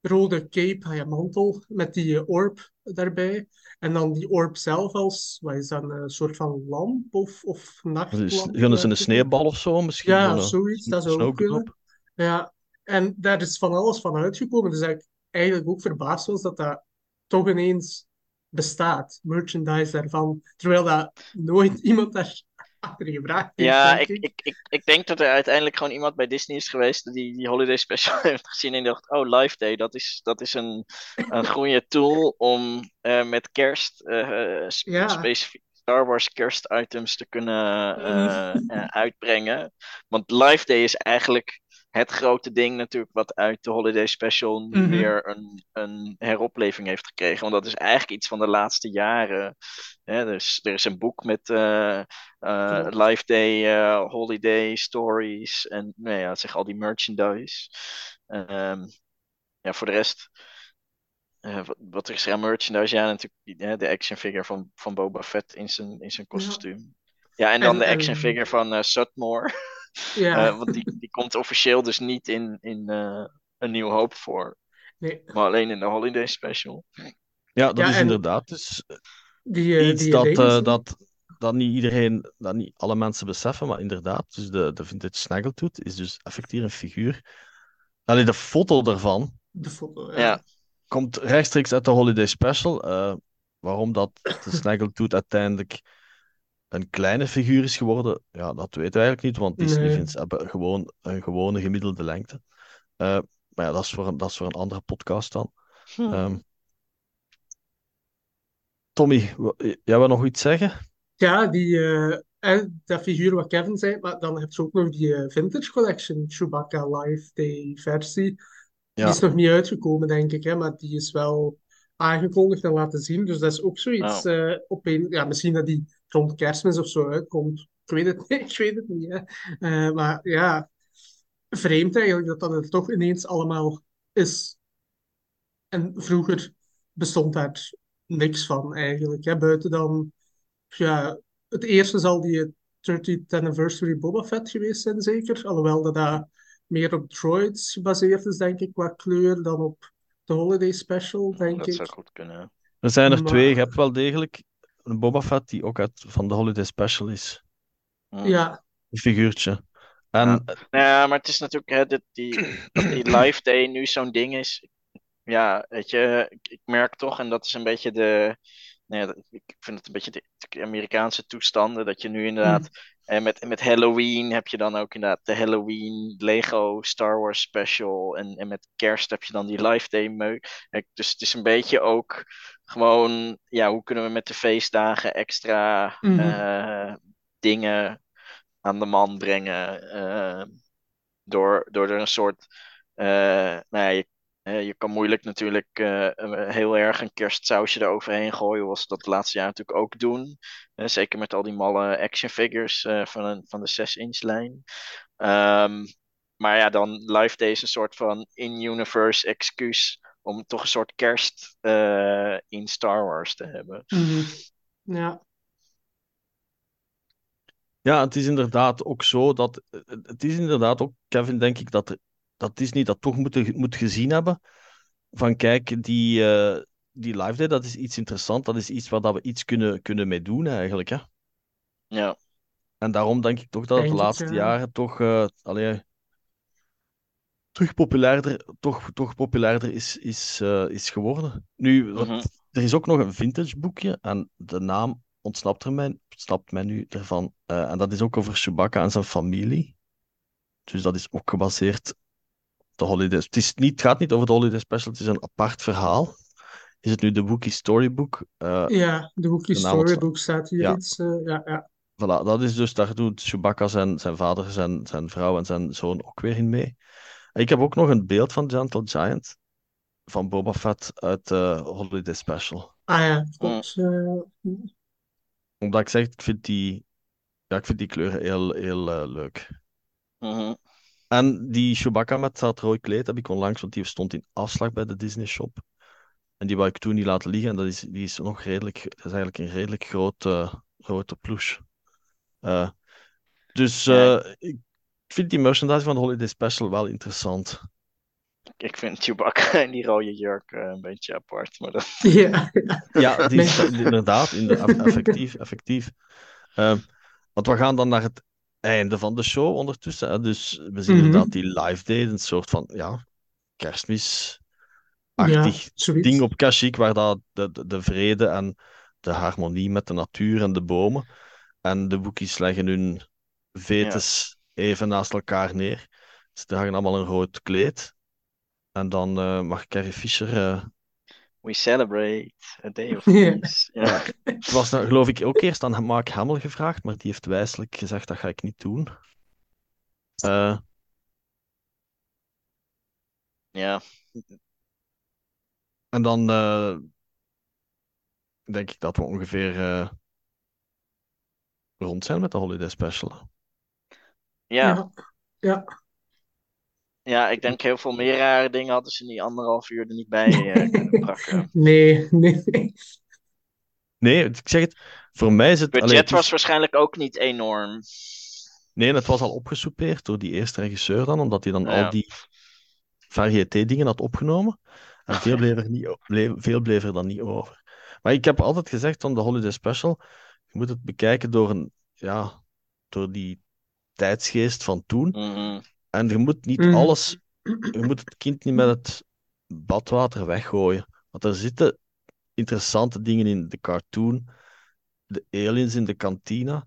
Speaker 3: rode cape, ah ja, mantel, met die eh, orb daarbij. En dan die orb zelf als, wat is dat, een soort van lamp of, of nachtlamp?
Speaker 1: Gunnen ze een sneeuwbal of zo misschien?
Speaker 3: Ja, of zoiets, dat zou ook kunnen. Ja, en daar is van alles van uitgekomen. Dus ik eigenlijk ook verbaasd was dat dat toch ineens bestaat, merchandise daarvan. Terwijl dat nooit (laughs) iemand daar achter
Speaker 2: Ja, ik, ik, ik, ik denk dat er uiteindelijk gewoon iemand bij Disney is geweest die die Holiday Special (laughs) heeft gezien en dacht, oh, Live Day, dat is, dat is een, een (laughs) goede tool om eh, met kerst eh, eh, sp-
Speaker 3: Ja.
Speaker 2: specifiek Star Wars kerstitems te kunnen (laughs) uitbrengen. Want Live Day is eigenlijk het grote ding natuurlijk wat uit de Holiday Special nu
Speaker 3: Mhm.
Speaker 2: weer een, een heropleving heeft gekregen. Want dat is eigenlijk iets van de laatste jaren. Hè, dus er is een boek met. Live Day, eh, Holiday Stories en nou ja, zeg al die merchandise. Ehm, ja, voor de rest, wat, wat er is aan merchandise? Ja, natuurlijk hè, de action figure van, van Boba Fett in zijn, in zijn kostuum. Ja, en dan
Speaker 3: En-
Speaker 2: de action figure van eh Sutmore. (laughs)
Speaker 3: Ja,
Speaker 2: Eh, want die, die komt officieel dus niet in, in eh, een nieuw hoop voor.
Speaker 3: nee.
Speaker 2: Maar alleen in de Holiday Special.
Speaker 1: Ja, dat
Speaker 3: Ja,
Speaker 1: is inderdaad dus
Speaker 3: Die, eh,
Speaker 1: iets
Speaker 3: die
Speaker 1: dat, eh, dat, dat niet iedereen, dat niet alle mensen beseffen, maar inderdaad, dus de, de vintage Snaggletooth is dus effectief een figuur. Allee, de foto daarvan
Speaker 3: De foto, ja.
Speaker 2: Ja.
Speaker 1: komt rechtstreeks uit de Holiday Special. Eh, waarom dat de Snaggletooth uiteindelijk een kleine figuur is geworden, ja, dat weten we eigenlijk niet, want
Speaker 3: Nee.
Speaker 1: vindt ze hebben gewoon een gewone gemiddelde lengte. Eh, maar ja, dat is voor een, dat is voor een andere podcast dan.
Speaker 2: Hm.
Speaker 1: Ehm, Tommy, jij wil nog iets zeggen?
Speaker 3: Ja, die, eh, en dat figuur wat Kevin zei, maar dan heb je ook nog die eh, Vintage Collection, Chewbacca Live Day versie. Die
Speaker 1: Ja.
Speaker 3: is nog niet uitgekomen, denk ik, hè, maar die is wel aangekondigd en laten zien. Dus dat is ook zoiets eh, op een, ja, misschien dat die rond kerstmis of zo uitkomt. Ik weet het niet, (laughs) ik weet het niet. Hè. Eh, maar ja, vreemd eigenlijk dat dat er toch ineens allemaal is. En vroeger bestond daar niks van eigenlijk. Hè. Buiten dan, ja, het eerste zal die 30th Anniversary Boba Fett geweest zijn, zeker. Alhoewel dat dat meer op droids gebaseerd is, denk ik, qua kleur, dan op de Holiday Special, denk
Speaker 2: dat
Speaker 3: ik.
Speaker 2: zou goed kunnen.
Speaker 1: Er zijn er
Speaker 3: Maar-
Speaker 1: twee. Je hebt wel degelijk een Boba Fett die ook uit van de Holiday Special is.
Speaker 2: Hm.
Speaker 3: Ja,
Speaker 1: Een figuurtje. En
Speaker 2: Ja. Ja, maar het is natuurlijk hè, dat die, dat die (clears throat) live day nu zo'n ding is. Ja, weet je, ik, merk toch, en dat is een beetje de. Nou ja, dat- ik vind het een beetje de, de Amerikaanse toestanden, dat je nu inderdaad En met, met Halloween heb je dan ook inderdaad de Halloween Lego Star Wars special. En, en met kerst heb je dan die live day meuk. Dus het is een beetje ook gewoon, ja, hoe kunnen we met de feestdagen extra
Speaker 3: Mhm.
Speaker 2: eh, dingen aan de man brengen. eh, door, door er een soort, eh, nou ja, je, eh, je kan moeilijk natuurlijk eh, een- heel erg een kerstsausje eroverheen gooien, zoals ze dat de laatste jaar natuurlijk ook doen. Eh, zeker met al die malle action figures eh, van, een, van de 6-inch lijn. Ehm, maar ja, dan Live Day is een soort van in-universe excuus om toch een soort kerst eh, in Star Wars te hebben.
Speaker 3: Mhm. Ja.
Speaker 1: Ja, het is inderdaad ook zo dat. Het is inderdaad ook, Kevin, denk ik, dat, er- dat Disney dat toch moet, moet gezien hebben. Van kijk, die, eh, die Live Day, dat is iets interessants. Dat is iets waar dat we iets kunnen, kunnen mee doen, eigenlijk. Hè?
Speaker 2: Ja,
Speaker 1: En daarom denk ik toch dat het de laatste
Speaker 3: ja.
Speaker 1: jaren toch. eh allee, terug populairder, toch, toch populairder is, is, eh, is geworden. Nu, wat-
Speaker 2: Mhm.
Speaker 1: er is ook nog een vintage boekje. En de naam ontsnapt, er mij, ontsnapt mij nu ervan. Eh, en dat is ook over Chewbacca en zijn familie. Dus dat is ook gebaseerd de Holiday. Het, is niet, het gaat niet over de Holiday Special, het is een apart verhaal. Is het nu de Wookiee Storybook? Eh,
Speaker 3: Ja, de Wookiee Storybook staat hier
Speaker 1: Ja.
Speaker 3: iets. eh, ja, ja.
Speaker 1: Voilà, dat is dus, daar doet Chewbacca zijn, zijn vader, zijn, zijn vrouw en zijn zoon ook weer in mee. En ik heb ook nog een beeld van Gentle Giant, van Boba Fett uit de Holiday Special.
Speaker 3: Ah ja, klopt. eh,
Speaker 1: Omdat ik zeg, ik vind die, ja, ik vind die kleuren heel, heel eh, leuk.
Speaker 2: Mhm.
Speaker 1: En die Chewbacca met dat rood kleed heb ik onlangs, want die stond in afslag bij de Disney Shop. En die wou ik toen niet laten liggen. En dat is, die is nog redelijk, dat is eigenlijk een redelijk grote, grote plush. Eh, dus
Speaker 2: Ja.
Speaker 1: eh, ik vind die merchandise van de Holiday Special wel interessant.
Speaker 2: Ik vind Chewbacca (laughs) en die rode jurk eh, een beetje apart. Maar dat... (laughs)
Speaker 3: ja,
Speaker 1: Ja, die is, inderdaad, inder- effectief, effectief. Want we gaan dan naar het einde van de show ondertussen. Hè. Dus we zien
Speaker 3: Mhm.
Speaker 1: inderdaad die live day, een soort van ja, kerstmisachtig
Speaker 3: ja,
Speaker 1: ding op Kashyyyk, waar dat de, de, de vrede en de harmonie met de natuur en de bomen. En de Wookiees leggen hun vetes even naast elkaar neer. Ze dragen allemaal een rood kleed. En dan eh, mag Carrie Fisher. eh,
Speaker 2: We celebrate a day of (laughs) peace. Ja.
Speaker 1: het was nou, geloof ik ook eerst aan Mark Hamill gevraagd, maar die heeft wijselijk gezegd: dat ga ik niet doen. Eh,
Speaker 2: ja.
Speaker 1: en dan eh, denk ik dat we ongeveer eh, rond zijn met de Holiday Special.
Speaker 2: Ja.
Speaker 3: Ja, ja.
Speaker 2: Ja, ik denk heel veel meer rare dingen hadden ze in die anderhalf uur er niet bij eh, (laughs) kunnen pakken.
Speaker 3: Nee, nee, nee.
Speaker 1: Ik zeg het, voor mij is het.
Speaker 2: Budget was waarschijnlijk ook niet enorm.
Speaker 1: Nee, het was al opgesoupeerd door die eerste regisseur dan, omdat hij dan
Speaker 2: Ja.
Speaker 1: al die variété-dingen had opgenomen. En veel bleef, er niet, o- bleef, veel bleef er dan niet over. Maar ik heb altijd gezegd van de Holiday Special, je moet het bekijken door, een, ja, door die tijdsgeest van toen.
Speaker 2: Mhm.
Speaker 1: En je moet niet
Speaker 3: Mhm.
Speaker 1: alles, je moet het kind niet met het badwater weggooien. Want er zitten interessante dingen in de cartoon, de aliens in de kantina.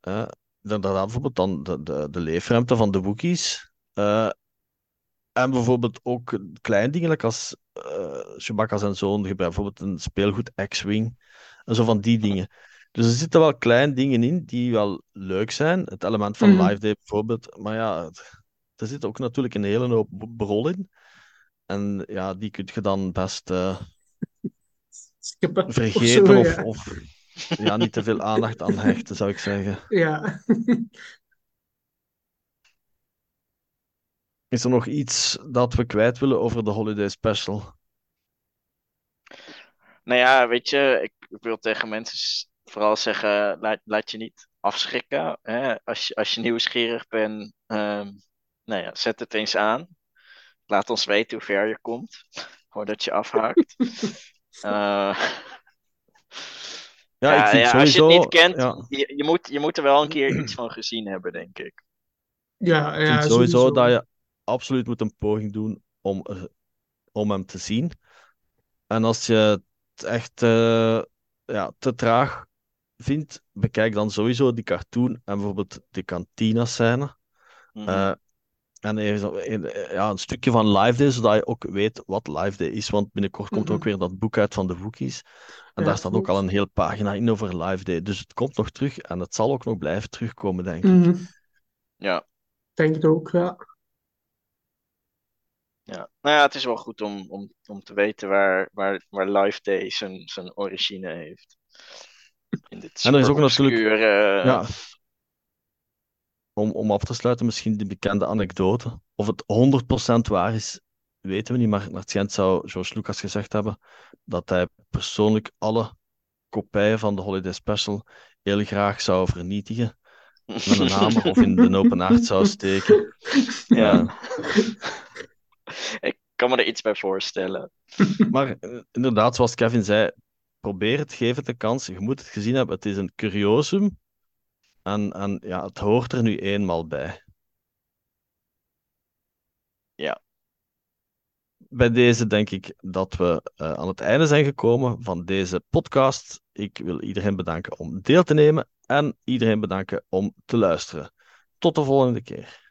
Speaker 1: eh, inderdaad, bijvoorbeeld dan de, de, de leefruimte van de Wookiees. eh, en bijvoorbeeld ook kleine dingen, als eh Chewbacca zijn zoon gebruikt bijvoorbeeld een speelgoed X-Wing. En zo van die dingen. Dus er zitten wel kleine dingen in die wel leuk zijn. Het element van
Speaker 3: Mhm.
Speaker 1: Live Day bijvoorbeeld. Maar ja, het- er zit ook natuurlijk een hele hoop brol in. En ja, die kun je dan best eh, (laughs) vergeten
Speaker 3: zo,
Speaker 1: of,
Speaker 3: ja.
Speaker 1: of ja, niet te veel aandacht aan hechten, zou ik zeggen.
Speaker 3: Ja. (laughs)
Speaker 1: Is er nog iets dat we kwijt willen over de Holiday Special?
Speaker 2: Nou ja, weet je, ik, wil tegen mensen vooral zeggen, laat, laat je niet afschrikken. Hè? Als, je, als je nieuwsgierig bent, ehm, nou ja, zet het eens aan. Laat ons weten hoe ver je komt, (laughs) voordat je afhaakt. (laughs) Eh,
Speaker 1: Ja, (laughs)
Speaker 2: ja,
Speaker 1: ik vind
Speaker 2: ja, als je
Speaker 1: sowieso...
Speaker 2: het niet kent,
Speaker 1: ja,
Speaker 2: je, je, moet, je moet er wel een keer iets van gezien hebben, denk ik.
Speaker 3: Ja,
Speaker 1: Ik
Speaker 3: ja,
Speaker 1: vind sowieso
Speaker 3: sowieso.
Speaker 1: dat je absoluut moet een poging doen om, om hem te zien. En als je het echt eh, ja, te traag vind, bekijk dan sowieso die cartoon en bijvoorbeeld de kantina-scène.
Speaker 2: Mhm.
Speaker 1: Eh, en er is al een, eh, ja, een stukje van Live Day, zodat je ook weet wat Live Day is. Want binnenkort komt er ook
Speaker 3: Mhm.
Speaker 1: weer dat boek uit van de Wookiees. En
Speaker 3: Ja,
Speaker 1: daar staat ook al een hele pagina in over Live Day. Dus het komt nog terug en het zal ook nog blijven terugkomen, denk ik.
Speaker 3: Mhm.
Speaker 2: ja.
Speaker 3: Denk het ook, ja.
Speaker 2: Ja. Nou ja, het is wel goed om, om, om te weten waar, waar, waar Live Day zijn, zijn origine heeft. In dit
Speaker 1: En er is ook natuurlijk-
Speaker 2: obscure,
Speaker 1: Ja. Om, om af te sluiten, misschien die bekende anekdote. Of het 100% waar is, weten we niet. Maar naar het schijnt zou George Lucas gezegd hebben dat hij persoonlijk alle kopieën van de Holiday Special heel graag zou vernietigen. Met een hamer of in de open haard zou steken.
Speaker 2: Ja. Ik kan me er iets bij voorstellen.
Speaker 1: Maar eh, inderdaad, zoals Kevin zei, probeer het, geef het een kans. Je moet het gezien hebben. Het is een curiosum. En, en ja, het hoort er nu eenmaal bij.
Speaker 2: Ja.
Speaker 1: Bij deze denk ik dat we eh, aan het einde zijn gekomen van deze podcast. Ik wil iedereen bedanken om deel te nemen en iedereen bedanken om te luisteren. Tot de volgende keer.